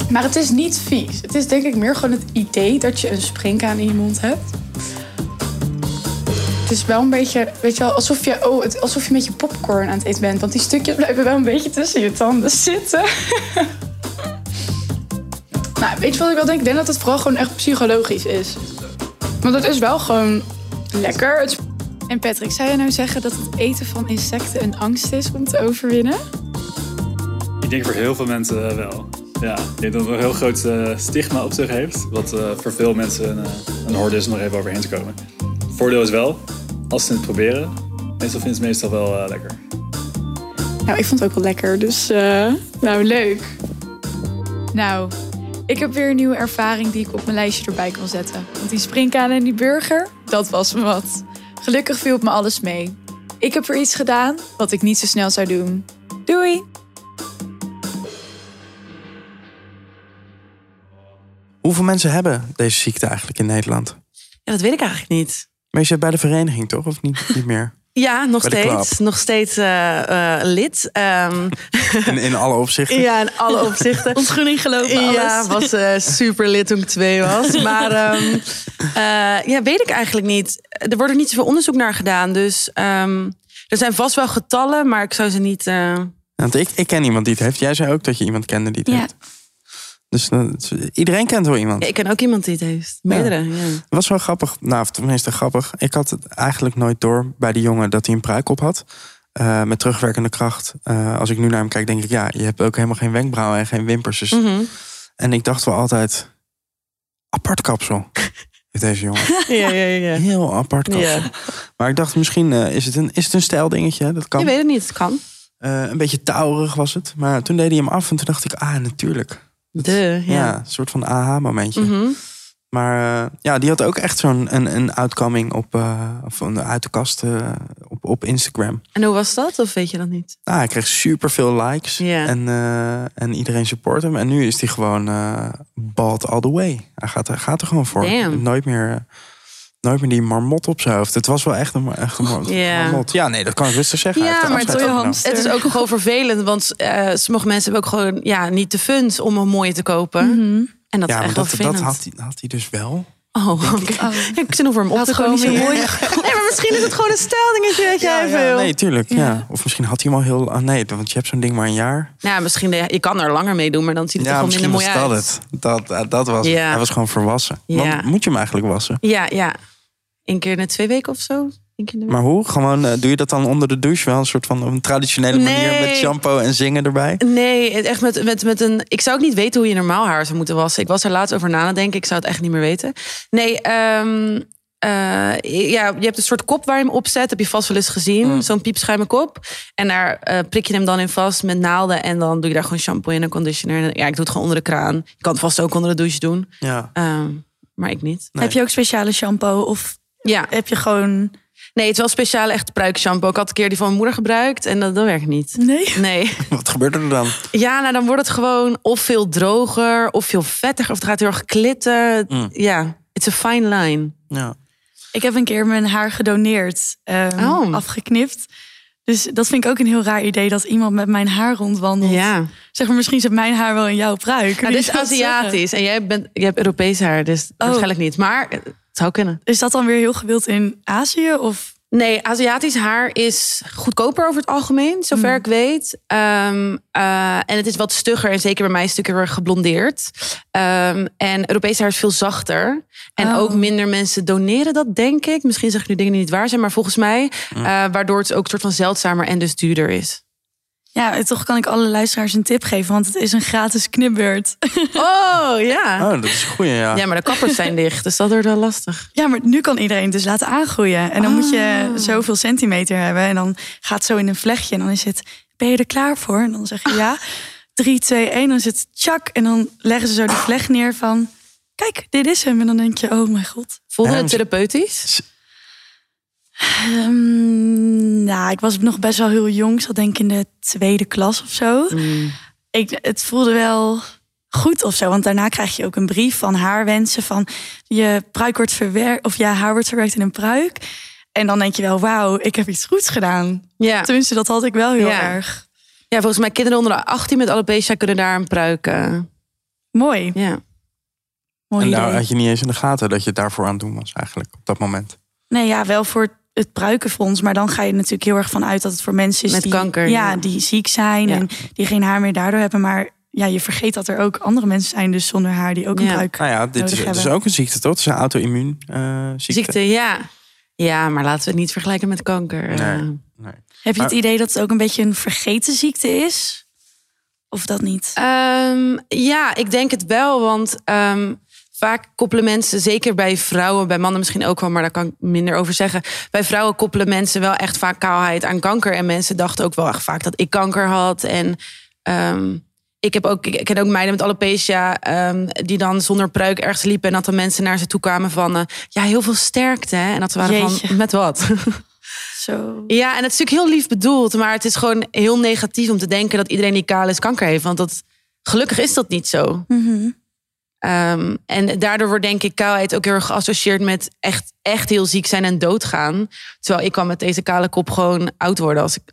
Maar het is niet vies. Het is denk ik meer gewoon het idee dat je een springkaan in je mond hebt. Het is wel een beetje, weet je wel, alsof je, oh, het, alsof je met je popcorn aan het eten bent. Want die stukjes blijven wel een beetje tussen je tanden zitten. Nou, weet je wat ik wel denk? Ik denk dat het vooral gewoon echt psychologisch is. Want het is wel gewoon lekker. En Patrick, zou je nou zeggen dat het eten van insecten een angst is om te overwinnen? Ik denk voor heel veel mensen eh, wel. Ja, ik denk dat het een heel groot eh, stigma op zich heeft. Wat eh, voor veel mensen een, eh, een horde is om er even overheen te komen. Voordeel is wel, als ze het proberen, meestal vinden ze het meestal wel lekker. Nou, ik vond het ook wel lekker, dus eh, nou leuk. Nou, ik heb weer een nieuwe ervaring die ik op mijn lijstje erbij kan zetten. Want die springkaan en die burger, dat was me wat. Gelukkig viel op me alles mee. Ik heb er iets gedaan wat ik niet zo snel zou doen. Doei! Hoeveel mensen hebben deze ziekte eigenlijk in Nederland? Ja, dat weet ik eigenlijk niet. Maar je zit bij de vereniging toch? Of niet, niet meer? Ja, nog steeds. club. Nog steeds eh, eh, lid. Ehm, In, in alle opzichten? ja, in alle opzichten. Ontgroening gelopen, alles. Ja, was eh, super lid toen ik twee was. Maar ehm, eh, ja, weet ik eigenlijk niet. Er wordt er niet zoveel onderzoek naar gedaan. Dus ehm, er zijn vast wel getallen, maar ik zou ze niet... eh, Want ik, ik ken iemand die het heeft. Jij zei ook dat je iemand kende die het Ja. heeft. Dus eh, iedereen kent wel iemand. ja, ik ken ook iemand die het heeft. Meerdere, ja. Het was wel grappig. Nou, tenminste grappig. Ik had het eigenlijk nooit door bij die jongen dat hij een pruik op had. Eh, met terugwerkende kracht. Eh, als ik nu naar hem kijk, denk ik, ja, je hebt ook helemaal geen wenkbrauwen en geen wimpers. Dus... Mhm. En ik dacht wel altijd, apart kapsel. heeft deze jongen. Ja, ja, ja. Heel apart kapsel. Ja. Maar ik dacht, misschien is, het een, is het een stijldingetje. Dat kan. Je weet het niet, het kan. Een beetje touwerig was het. Maar toen deed hij hem af en toen dacht ik, ah, natuurlijk. De, Ja, ja. een soort van aha-momentje. Mhm. Maar eh, ja, die had ook echt zo'n een, een outcoming op, of een uit de kast eh, op, op Instagram. En hoe was dat? Of weet je dat niet? Ah, hij kreeg super veel likes en, en iedereen support hem. En nu is hij gewoon bald all the way. Hij gaat, hij gaat er gewoon voor. Nooit meer, nooit meer die marmot op zijn hoofd. Het was wel echt een, echt een mar- Ja. marmot. Ja, nee, dat kan ik rustig zeggen. Ja, maar het, ook- het is ook gewoon vervelend. Want eh, sommige mensen hebben ook gewoon ja, niet de funds om een mooie te kopen. Mhm. En dat ja, is echt dat, dat vervelend. had, hij, had hij dus wel. Oh, oké. Ik zit nog voor hem op te komen. niet zo mooi. Nee, maar misschien is het gewoon een stijldingetje dat jij wil. Nee, tuurlijk. Ja. Of misschien had hij hem al heel... ah, nee, want je hebt zo'n ding maar een jaar. Ja, misschien de, je kan er langer mee doen, maar dan ziet het Ja, er gewoon misschien minder was mooi dat uit. het. Dat, eh, dat was. Ja. Hij was gewoon volwassen. Ja. Want moet je hem eigenlijk wassen? Ja, ja. Eén keer in de twee weken of zo. Maar hoe? Gewoon, eh, doe je dat dan onder de douche? Wel een soort van een traditionele manier Nee. met shampoo en zingen erbij? Nee, het echt met, met, met een. Ik zou ook niet weten hoe je normaal haar zou moeten wassen. Ik was er laatst over na denken. Ik zou het echt niet meer weten. Nee, ehm, eh, ja, je hebt een soort kop waar je hem op zet. Heb je vast wel eens gezien. Mm. Zo'n piepschuime kop. En daar eh, prik je hem dan in vast met naalden. En dan doe je daar gewoon shampoo in en conditioner. En, ja, ik doe het gewoon onder de kraan. Je kan het vast ook onder de douche doen. Ja. Ehm, maar ik niet. Heb je ook speciale shampoo? Of Ja. heb je gewoon... Nee, het is wel speciaal echt pruikshampoo. Ik had een keer die van mijn moeder gebruikt. En dat, dat werkt niet. Nee? Nee. Wat gebeurt er dan? Ja, nou dan wordt het gewoon of veel droger of veel vettiger. Of het gaat heel erg klitten. Mm. Ja, it's a fine line. Ja. Ik heb een keer mijn haar gedoneerd, ehm, Oh. afgeknipt. Dus dat vind ik ook een heel raar idee dat iemand met mijn haar rondwandelt. Ja. Zeg maar, misschien zit mijn haar wel in jouw pruik. Nou, dit is? Aziatisch. En jij, bent, jij hebt Europees haar, dus Oh. waarschijnlijk niet. Maar zou kunnen. Is dat dan weer heel gewild in Azië? Of? Nee, Aziatisch haar is goedkoper over het algemeen, zover Hmm. ik weet. Ehm, eh, en het is wat stugger en zeker bij mij is het natuurlijk heel erg geblondeerd. Ehm, en Europees haar is veel zachter. En Oh. ook minder mensen doneren dat, denk ik. Misschien zeg ik nu dingen die niet waar zijn, maar volgens mij... eh, waardoor het ook een soort van zeldzamer en dus duurder is. Ja, toch kan ik alle luisteraars een tip geven, want het is een gratis knipbeurt. Oh, ja. Oh, dat is een goeie, ja. Ja, maar de kappers zijn dicht, dus dat wordt wel lastig. Ja, maar nu kan iedereen dus laten aangroeien. En dan moet je Oh. zoveel centimeter hebben. En dan gaat het zo in een vlechtje. En dan is het, ben je er klaar voor? En dan zeg je ja. 3, 2, 1. Dan is het tjak. En dan leggen ze zo die vlecht neer van... Kijk, dit is hem. En dan denk je, oh mijn god. Voelde het therapeutisch? Ehm, nou, ik was nog best wel heel jong. Ik zat denk ik in de tweede klas of zo. Ik, het voelde wel goed of zo. Want daarna krijg je ook een brief van haar wensen. Van je pruik wordt verwerkt. Of ja, haar wordt verwerkt in een pruik. En dan denk je wel, wauw, ik heb iets goeds gedaan. Ja. Tenminste, dat had ik wel heel Ja. erg. Ja, volgens mij kinderen onder de 18 met alopecia kunnen daar een pruik. eh, Mooi. ja. Mooi En daar idee. had je niet eens in de gaten dat je het daarvoor aan het doen was eigenlijk op dat moment. Nee, ja, wel voor het pruikenfonds. Maar dan ga je natuurlijk heel erg vanuit dat het voor mensen is Met die, kanker, Ja, ja. die ziek zijn Ja. en die geen haar meer daardoor hebben. Maar ja, je vergeet dat er ook andere mensen zijn dus zonder haar die ook een Ja. pruik Nou ja, dit nodig is, het is ook een ziekte, toch? Het is een auto-immuun eh, ziekte. Ziekte, ja. Ja, maar laten we het niet vergelijken met kanker. Nee. Eh, Nee. Heb je het Maar- idee dat het ook een beetje een vergeten ziekte is? Of dat niet? Ehm, ja, ik denk het wel. Want ehm, vaak koppelen mensen, zeker bij vrouwen, bij mannen misschien ook wel, maar daar kan ik minder over zeggen. Bij vrouwen koppelen mensen wel echt vaak kaalheid aan kanker. En mensen dachten ook wel echt vaak dat ik kanker had. En ehm, ik, heb ook, ik ken ook meiden met alopecia ehm, die dan zonder pruik ergens liepen. En dat dan mensen naar ze toe kwamen van, eh, ja, heel veel sterkte. Hè? En dat ze waren Jeetje. van, met wat? Zo. Ja, en het is natuurlijk heel lief bedoeld, maar het is gewoon heel negatief om te denken dat iedereen die kaal is kanker heeft. Want dat, gelukkig is dat niet zo. Mhm. Ehm, en daardoor wordt denk ik kaalheid ook heel erg geassocieerd met echt, echt heel ziek zijn en doodgaan. Terwijl ik kan met deze kale kop gewoon oud worden als ik,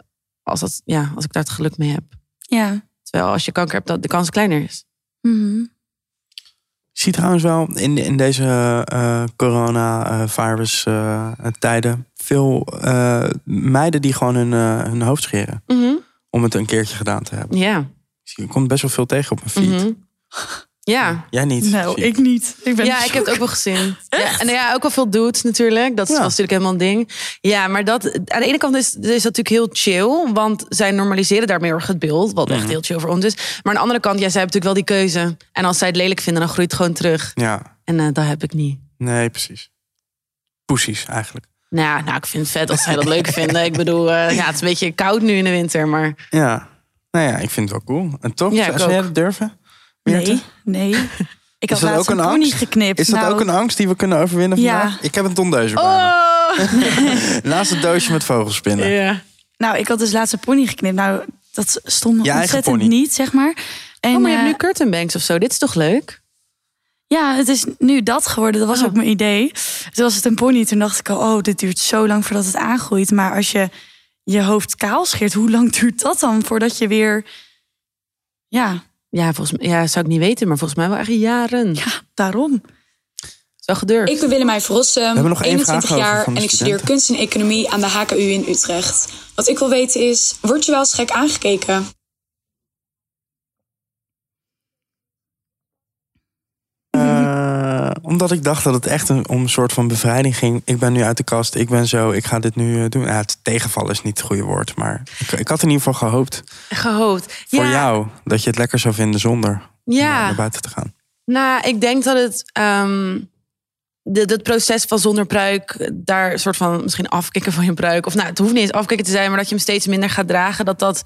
als dat, ja, als ik daar het geluk mee heb. Ja. Terwijl als je kanker hebt, dat de kans kleiner is. Mhm. Ik zie trouwens wel in, in deze eh, coronavirus eh, tijden veel eh, meiden die gewoon hun, eh, hun hoofd scheren. Om het een keertje gedaan te hebben. Ja. Je komt best wel veel tegen op mijn feed. Mhm. Ja. Jij niet? Nou, ik niet. Ik ben ja, ik heb het ook wel gezien. Ja, en ja, ook wel veel dudes natuurlijk. Dat is Ja. was natuurlijk helemaal een ding. Ja, maar dat, aan de ene kant is, is dat natuurlijk heel chill. Want zij normaliseren daarmee het beeld. Wat echt Mhm. heel chill voor ons is. Maar aan de andere kant, ja, zij hebben natuurlijk wel die keuze. En als zij het lelijk vinden, dan groeit het gewoon terug. Ja, En eh, dat heb ik niet. Nee, precies. Poesies eigenlijk. Nou, nou, ik vind het vet als zij dat leuk vinden. Ik bedoel, eh, ja, het is een beetje koud nu in de winter, maar Ja. Nou ja, ik vind het wel cool. En toch, Ja, zou ik zou jij dat durven? Meerte? Nee, nee. Ik had laatst ook een pony angst? geknipt. Is dat Nou, ook een angst die we kunnen overwinnen Ja. vandaag? Ik heb een tondeuze bij Oh! me. Naast het doosje met vogelspinnen. Ja. Nou, ik had dus laatst een pony geknipt. Nou, dat stond eigen ontzettend pony. niet, zeg maar. En, Oh, maar je hebt eh, nu curtain banks of zo. Dit is toch leuk? Ja, het is nu dat geworden. Dat was Oh. ook mijn idee. Toen was het een pony. Toen dacht ik al, oh, dit duurt zo lang voordat het aangroeit. Maar als je je hoofd kaal scheert, hoe lang duurt dat dan voordat je weer... Ja, Ja, volgens mij ja, zou ik niet weten, maar volgens mij wel echt jaren. ja daarom. Is wel gedurfd. Ik ben Willemijn Verrossen, hebben nog één 21 vraag over jaar en ik studeer kunst en economie aan de HKU in Utrecht. Wat ik wil weten is, word je wel eens gek aangekeken? Omdat ik dacht dat het echt een, om een soort van bevrijding ging. Ik ben nu uit de kast, ik ben zo, ik ga dit nu eh, doen. Ja, het tegenvallen is niet het goede woord, maar ik, ik had in ieder geval gehoopt Gehoopt. voor ja, jou dat je het lekker zou vinden zonder Ja. naar buiten te gaan. Nou, ik denk dat het. ehm de, dat proces van zonder pruik, daar een soort van misschien afkicken van je pruik. Of nou, het hoeft niet eens afkicken te zijn, maar dat je hem steeds minder gaat dragen. Dat dat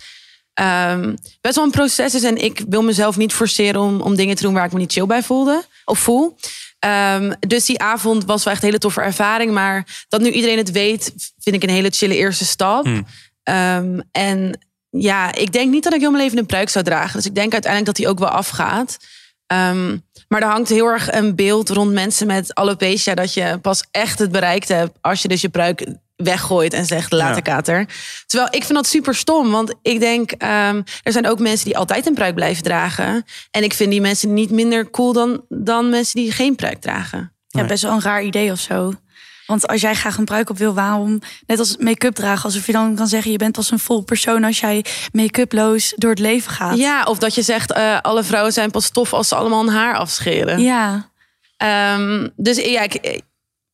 ehm, best wel een proces is. En ik wil mezelf niet forceren om, om dingen te doen waar ik me niet chill bij voelde of voel. Ehm, dus die avond was wel echt een hele toffe ervaring. Maar dat nu iedereen het weet, vind ik een hele chille eerste stap. Ehm, en ja, ik denk niet dat ik heel mijn leven een pruik zou dragen. Dus ik denk uiteindelijk dat die ook wel afgaat. Ehm, maar er hangt heel erg een beeld rond mensen met alopecia... dat je pas echt het bereikt hebt als je dus je pruik weggooit en zegt later Ja. kater. Terwijl ik vind dat super stom, want ik denk... ehm, er zijn ook mensen die altijd een pruik blijven dragen. En ik vind die mensen niet minder cool dan, dan mensen die geen pruik dragen. Ja, best wel een raar idee of zo. Want als jij graag een pruik op wil, waarom? Net als make-up dragen. Alsof je dan kan zeggen, je bent pas een vol persoon als jij make-uploos door het leven gaat. Ja, of dat je zegt, eh, alle vrouwen zijn pas tof als ze allemaal een haar afscheren. Ja. Ehm, dus ja, ik,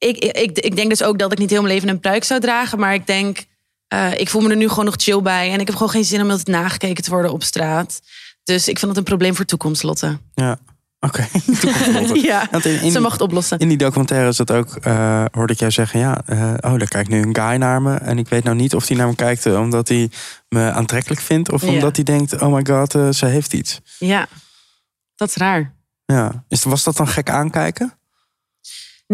ik, ik, ik, denk dus ook dat ik niet heel mijn leven een pruik zou dragen. Maar ik denk, eh, ik voel me er nu gewoon nog chill bij. En ik heb gewoon geen zin om altijd nagekeken te worden op straat. Dus ik vind dat een probleem voor toekomst, Lotte. Ja, oké. Ja, Want in, in, ze mag het oplossen. in die documentaire is dat ook, eh, hoorde ik jou zeggen, ja, eh, oh, daar kijkt nu een guy naar me. En ik weet nou niet of hij naar me kijkt omdat hij me aantrekkelijk vindt. Of Ja. omdat hij denkt, oh my god, ze heeft iets. Ja, dat is raar. Ja. Is, was dat dan gek aankijken?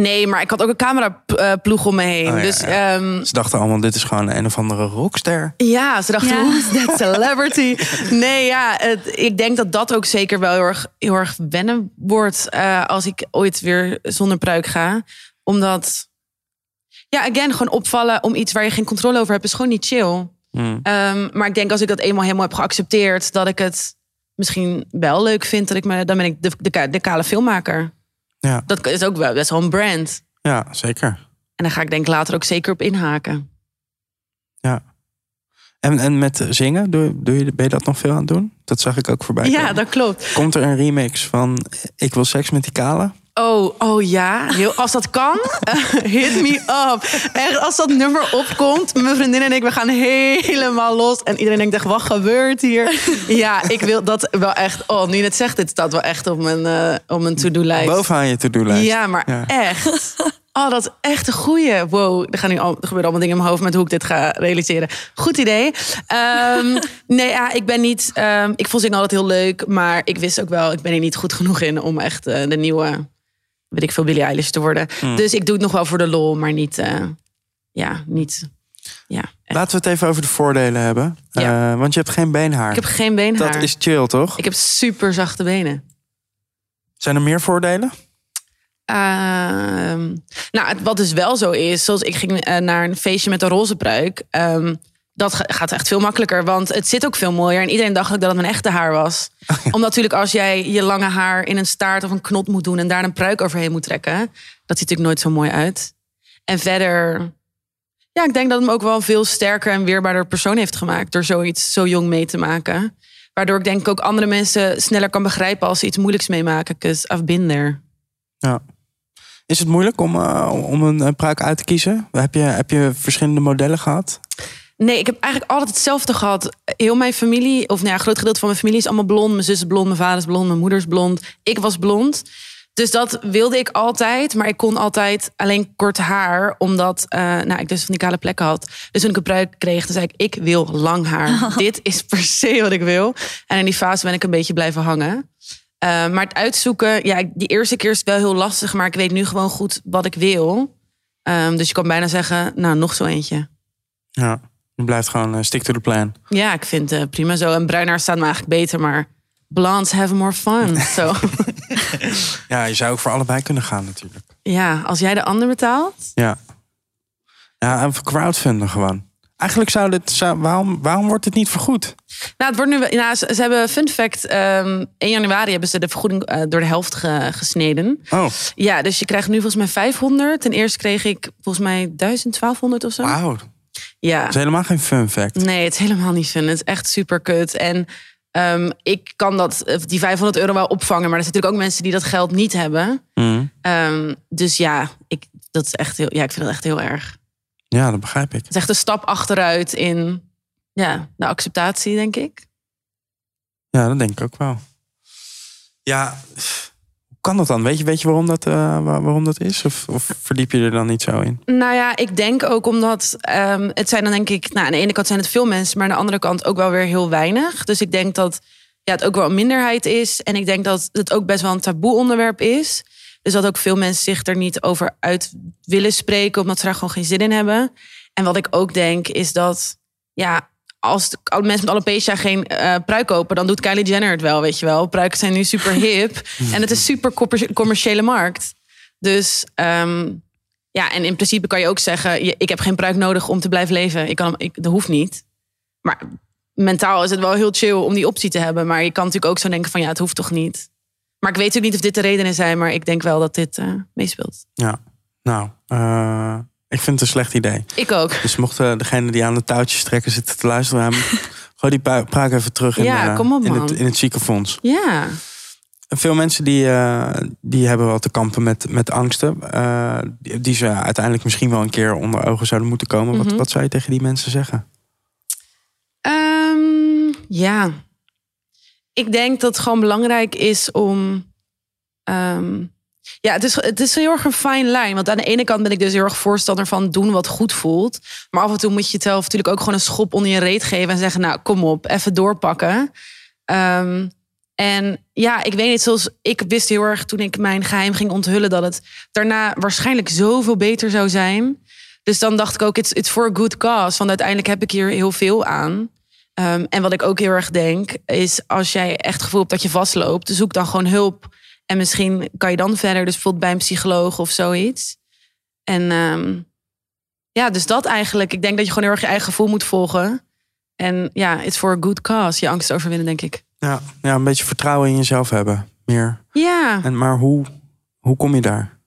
Nee, maar ik had ook een cameraploeg om me heen. Oh, ja, dus ja. ehm, Ze dachten allemaal, dit is gewoon een of andere rockster. Ja, ze dachten, Ja. who's that celebrity? nee, ja, het- ik denk dat dat ook zeker wel heel erg, heel erg wennen wordt... eh, als ik ooit weer zonder pruik ga. Omdat, ja, again, gewoon opvallen om iets waar je geen controle over hebt... is gewoon niet chill. Hmm. Ehm, maar ik denk als ik dat eenmaal helemaal heb geaccepteerd... dat ik het misschien wel leuk vind. Dat ik me, dan ben ik de, de kale filmmaker. Ja, Dat is ook wel best wel een brand. ja zeker. En daar ga ik denk ik later ook zeker op inhaken. Ja. En, en met zingen, doe, doe je, ben je dat nog veel aan het doen? Dat zag ik ook voorbij Ja, komen. dat klopt. Komt er een remix van Ik wil seks met die kale? Oh, oh ja. Heel, als dat kan, eh, hit me up. Echt, als dat nummer opkomt, mijn vriendin en ik, we gaan helemaal los. En iedereen denkt echt, wat gebeurt hier? Ja, ik wil dat wel echt... Oh, nu je het zegt, dit staat wel echt op mijn, eh, op mijn to-do-lijst. Bovenaan je to-do-lijst. Ja, maar Ja. echt. Oh, dat is echt een goeie. Wow, er, gaan nu al, er gebeuren allemaal dingen in mijn hoofd met hoe ik dit ga realiseren. Goed idee. Ehm, nee, ja, ik ben niet. ehm, ik vond zingen altijd heel leuk, maar ik wist ook wel, ik ben er niet goed genoeg in om echt eh, de nieuwe, weet ik veel, Billie Eilish te worden. Hmm. Dus ik doe het nog wel voor de lol, maar niet. eh, ja, niet. Ja, echt. Laten we het even over de voordelen hebben. Ja. Eh, want je hebt geen beenhaar. Ik heb geen beenhaar. Dat is chill, toch? Ik heb super zachte benen. Zijn er meer voordelen? Ehm, nou, het, wat dus wel zo is, zoals ik ging eh, naar een feestje met een roze pruik. ehm, dat ga- gaat echt veel makkelijker, want het zit ook veel mooier. En iedereen dacht ook dat het mijn echte haar was. Omdat natuurlijk als jij je lange haar in een staart of een knot moet doen... en daar een pruik overheen moet trekken... dat ziet natuurlijk nooit zo mooi uit. En verder... Ja, ik denk dat het me ook wel een veel sterker en weerbaarder persoon heeft gemaakt... door zoiets zo jong mee te maken. Waardoor ik denk ik ook andere mensen sneller kan begrijpen... als ze iets moeilijks meemaken, been there. Ja. Is het moeilijk om, eh, om een eh, pruik uit te kiezen? Heb je, heb je verschillende modellen gehad? Nee, ik heb eigenlijk altijd hetzelfde gehad. Heel mijn familie, of nou ja, een groot gedeelte van mijn familie is allemaal blond. Mijn zus is blond, mijn vader is blond, mijn moeder is blond. Ik was blond. Dus dat wilde ik altijd, maar ik kon altijd alleen kort haar, omdat uh, nou, ik dus van die kale plekken had. Dus toen ik een pruik kreeg, toen zei ik, ik wil lang haar. Dit is per se wat ik wil. En in die fase ben ik een beetje blijven hangen. Uh, maar het uitzoeken, ja, die eerste keer is het wel heel lastig, maar ik weet nu gewoon goed wat ik wil. Um, dus je kan bijna zeggen, nou, nog zo eentje. Ja, je blijft gewoon uh, stick to the plan. Ja, ik vind het uh, prima zo. En bruin haar staat me eigenlijk beter, maar blondes have more fun. So. ja, je zou ook voor allebei kunnen gaan natuurlijk. Ja, als jij de ander betaalt. Ja. Ja, en voor crowdfunden gewoon. Eigenlijk zou dit, zou, waarom, waarom wordt dit niet vergoed? Nou, het wordt nu, nou, ze, ze hebben fun fact. Um, 1 januari hebben ze de vergoeding uh, door de helft ge, gesneden. Oh. Ja, dus je krijgt nu volgens mij 500. Ten eerste kreeg ik volgens mij 1000, of zo. Wauw. Ja. Het is helemaal geen fun fact. Nee, het is helemaal niet fun. Het is echt super kut. En um, ik kan dat, die 500 euro wel opvangen. Maar er zijn natuurlijk ook mensen die dat geld niet hebben. Mm. Um, dus ja, ik, dat is echt heel, ja, ik vind dat echt heel erg. Ja, dat begrijp ik. Het is echt een stap achteruit in ja, de acceptatie, denk ik. Ja, dat denk ik ook wel. Ja, kan dat dan? Weet je, weet je waarom, dat, uh, waarom dat is? Of, of verdiep je er dan niet zo in? Nou ja, ik denk ook omdat um, het zijn dan denk ik... Nou, aan de ene kant zijn het veel mensen, maar aan de andere kant ook wel weer heel weinig. Dus ik denk dat ja, het ook wel een minderheid is. En ik denk dat het ook best wel een taboe onderwerp is. Dus dat ook veel mensen zich er niet over uit willen spreken, omdat ze daar gewoon geen zin in hebben. En wat ik ook denk, is dat ja, als de mensen met alopecia geen uh, pruik kopen, dan doet Kylie Jenner het wel, weet je wel. Pruiken zijn nu super hip en het is super commerciële markt. Dus um, ja, en in principe kan je ook zeggen, ik heb geen pruik nodig om te blijven leven. Ik kan, ik, dat hoeft niet. Maar mentaal is het wel heel chill om die optie te hebben. Maar je kan natuurlijk ook zo denken van ja, het hoeft toch niet. Maar ik weet ook niet of dit de redenen zijn, maar ik denk wel dat dit uh, meespeelt. Ja, nou, uh, ik vind het een slecht idee. Ik ook. Dus mochten degene die aan de touwtjes trekken zitten te luisteren, hem, gooi die praak even terug in, ja, kom op, in, het, in het ziekenfonds. Ja. Veel mensen die, uh, die hebben wel te kampen met, met angsten. Uh, die, die ze uiteindelijk misschien wel een keer onder ogen zouden moeten komen. Mm -hmm. wat, wat zou je tegen die mensen zeggen? Um, ja, ik denk dat het gewoon belangrijk is om. Um, ja, het is, het is heel erg een fine lijn. Want aan de ene kant ben ik dus heel erg voorstander van doen wat goed voelt. Maar af en toe moet je jezelf natuurlijk ook gewoon een schop onder je reet geven. En zeggen, nou kom op, even doorpakken. Um, en ja, ik weet niet, zoals ik wist heel erg toen ik mijn geheim ging onthullen... dat het daarna waarschijnlijk zoveel beter zou zijn. Dus dan dacht ik ook, it's, it's for a good cause. Want uiteindelijk heb ik hier heel veel aan. Um, en wat ik ook heel erg denk, is als jij echt gevoel hebt dat je vastloopt, zoek dan gewoon hulp. En misschien kan je dan verder, dus bijvoorbeeld bij een psycholoog of zoiets. En um, ja, dus dat eigenlijk. Ik denk dat je gewoon heel erg je eigen gevoel moet volgen. En ja, it's for a good cause, je angst overwinnen, denk ik. Ja, ja een beetje vertrouwen in jezelf hebben, meer. Ja. En, maar hoe, hoe kom je daar?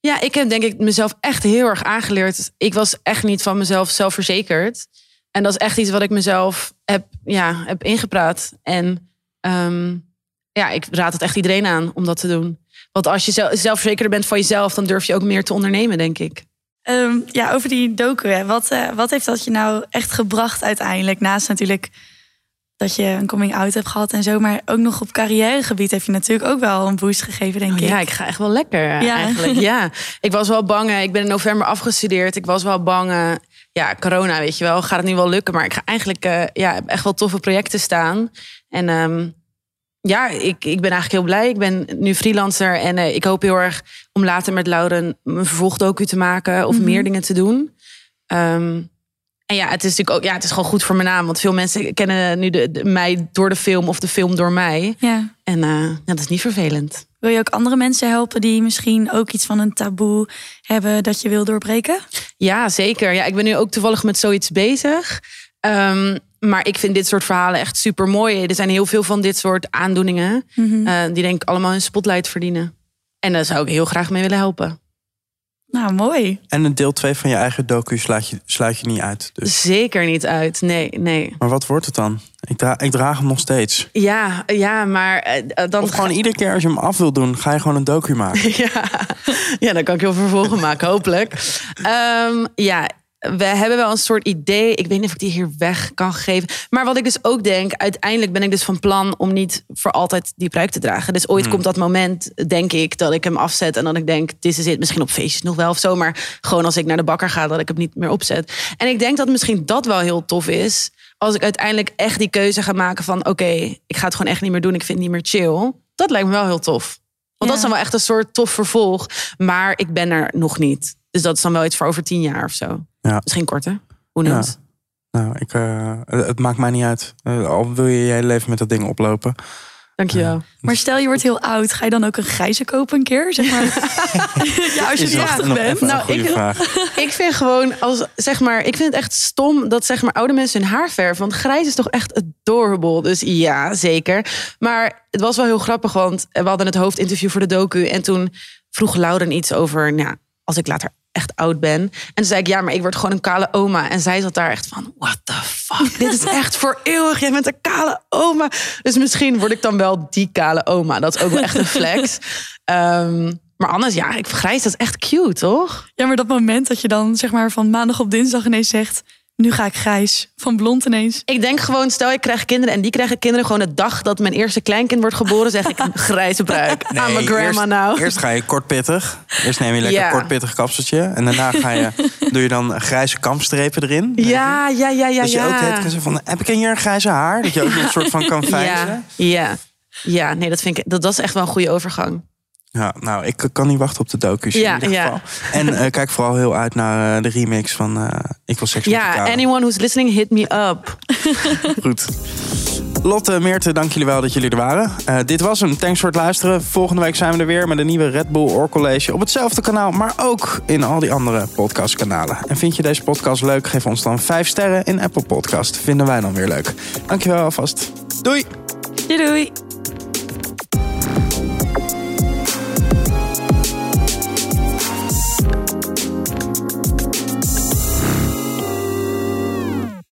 Ja, ik heb denk ik mezelf echt heel erg aangeleerd. Ik was echt niet van mezelf zelfverzekerd. En dat is echt iets wat ik mezelf heb, ja, heb ingepraat. En um, ja, ik raad het echt iedereen aan om dat te doen. Want als je zelfverzekerder bent van jezelf, dan durf je ook meer te ondernemen, denk ik. Um, ja, over die docu. Hè. Wat, uh, wat heeft dat je nou echt gebracht uiteindelijk? Naast natuurlijk dat je een coming-out hebt gehad en zo. Maar ook nog op carrièregebied heeft je natuurlijk ook wel een boost gegeven, denk oh, ik. Ja, ik ga echt wel lekker ja. eigenlijk. Ja, ik was wel bang. Ik ben in november afgestudeerd. Ik was wel bang. Ja, corona, weet je wel. Gaat het nu wel lukken? Maar ik ga eigenlijk uh, ja, echt wel toffe projecten staan. En um, ja, ik, ik ben eigenlijk heel blij. Ik ben nu freelancer en uh, ik hoop heel erg om later met Lauren een vervolgdocu te maken of mm -hmm. meer dingen te doen. Um, en ja, het is natuurlijk ook, ja, het is gewoon goed voor mijn naam. Want veel mensen kennen nu de, de mij door de film of de film door mij. Ja. En uh, ja, dat is niet vervelend. Wil je ook andere mensen helpen die misschien ook iets van een taboe hebben dat je wil doorbreken? Ja, zeker. Ja, ik ben nu ook toevallig met zoiets bezig. Um, maar ik vind dit soort verhalen echt super mooi. Er zijn heel veel van dit soort aandoeningen. Mm -hmm. uh, die denk ik allemaal een spotlight verdienen. En daar zou ik heel graag mee willen helpen. Nou, mooi. En een deel 2 van je eigen docu sluit je, sluit je niet uit. Dus. Zeker niet uit, nee, nee. Maar wat wordt het dan? Ik, dra ik draag hem nog steeds. Ja, ja maar uh, dan... Of gewoon iedere keer als je hem af wil doen, ga je gewoon een docu maken. ja. ja, dan kan ik heel vervolgen maken, hopelijk. Um, ja, we hebben wel een soort idee. Ik weet niet of ik die hier weg kan geven. Maar wat ik dus ook denk, uiteindelijk ben ik dus van plan om niet voor altijd die pruik te dragen. Dus ooit Hmm. komt dat moment, denk ik, dat ik hem afzet en dat ik denk, dit is het. Misschien op feestjes nog wel of zo, maar gewoon als ik naar de bakker ga, dat ik hem niet meer opzet. En ik denk dat misschien dat wel heel tof is. Als ik uiteindelijk echt die keuze ga maken van, oké, ik ga het gewoon echt niet meer doen. Ik vind het niet meer chill. Dat lijkt me wel heel tof. Want dat is dan wel echt een soort tof vervolg. Maar ik ben er nog niet. Dus dat is dan wel iets voor over tien jaar of zo. Ja. Misschien korter. Hoe Ja. knows? Nou, ik, eh, het maakt mij niet uit. Eh, al wil je je hele leven met dat ding oplopen. Dankjewel. Maar stel je wordt heel oud, ga je dan ook een grijze kopen een keer? Zeg maar. ja, als je Is wel 80 nog bent. Nou, ik-. Ik vind gewoon, als, zeg maar, ik vind het echt stom dat zeg maar, oude mensen hun haar verven. Want grijs is toch echt adorable. Dus ja, zeker. Maar het was wel heel grappig, want we hadden het hoofdinterview voor de docu. En toen vroeg Lauren iets over, nou, als ik later echt oud ben. En toen zei ik, ja, maar ik word gewoon een kale oma. En zij zat daar echt van, what the fuck? Dit is echt voor eeuwig. Jij bent een kale oma. Dus misschien word ik dan wel die kale oma. Dat is ook wel echt een flex. Ehm, maar anders, ja, ik grijs, dat is echt cute, toch? Ja, maar dat moment dat je dan zeg maar van maandag op dinsdag ineens zegt... nu ga ik grijs, van blond ineens. Ik denk gewoon, stel ik krijg kinderen en die krijgen kinderen gewoon de dag dat mijn eerste kleinkind wordt geboren, zeg ik grijze bruik. I'm a Nee, grandma eerst, now. Eerst ga je kortpittig. Eerst neem je lekker Ja. kortpittig kapseltje. En daarna ga je, doe je dan grijze kampstrepen erin. Ja, ja, ja, ja, dat je ja. ook tijd kan zeggen van, heb ik hier een grijze haar? Dat je ook een soort van kan vijzen. ja, ja. Ja, nee, dat vind ik, dat, dat is echt wel een goede overgang. Ja, nou, ik kan niet wachten op de docu's Ja, in ieder ja. geval. En eh, kijk vooral heel uit naar eh, de remix van eh, Ik wil seks met Ja, anyone who's listening, hit me up. Goed. Lotte, Meerte, dank jullie wel dat jullie er waren. Dit was hem. Thanks voor het luisteren. Volgende week zijn we er weer met een nieuwe Red Bull Oor College op hetzelfde kanaal, maar ook in al die andere podcastkanalen. En vind je deze podcast leuk? Geef ons dan 5 sterren in Apple Podcast. Vinden wij dan weer leuk. Dankjewel alvast. Doei! Doei doei!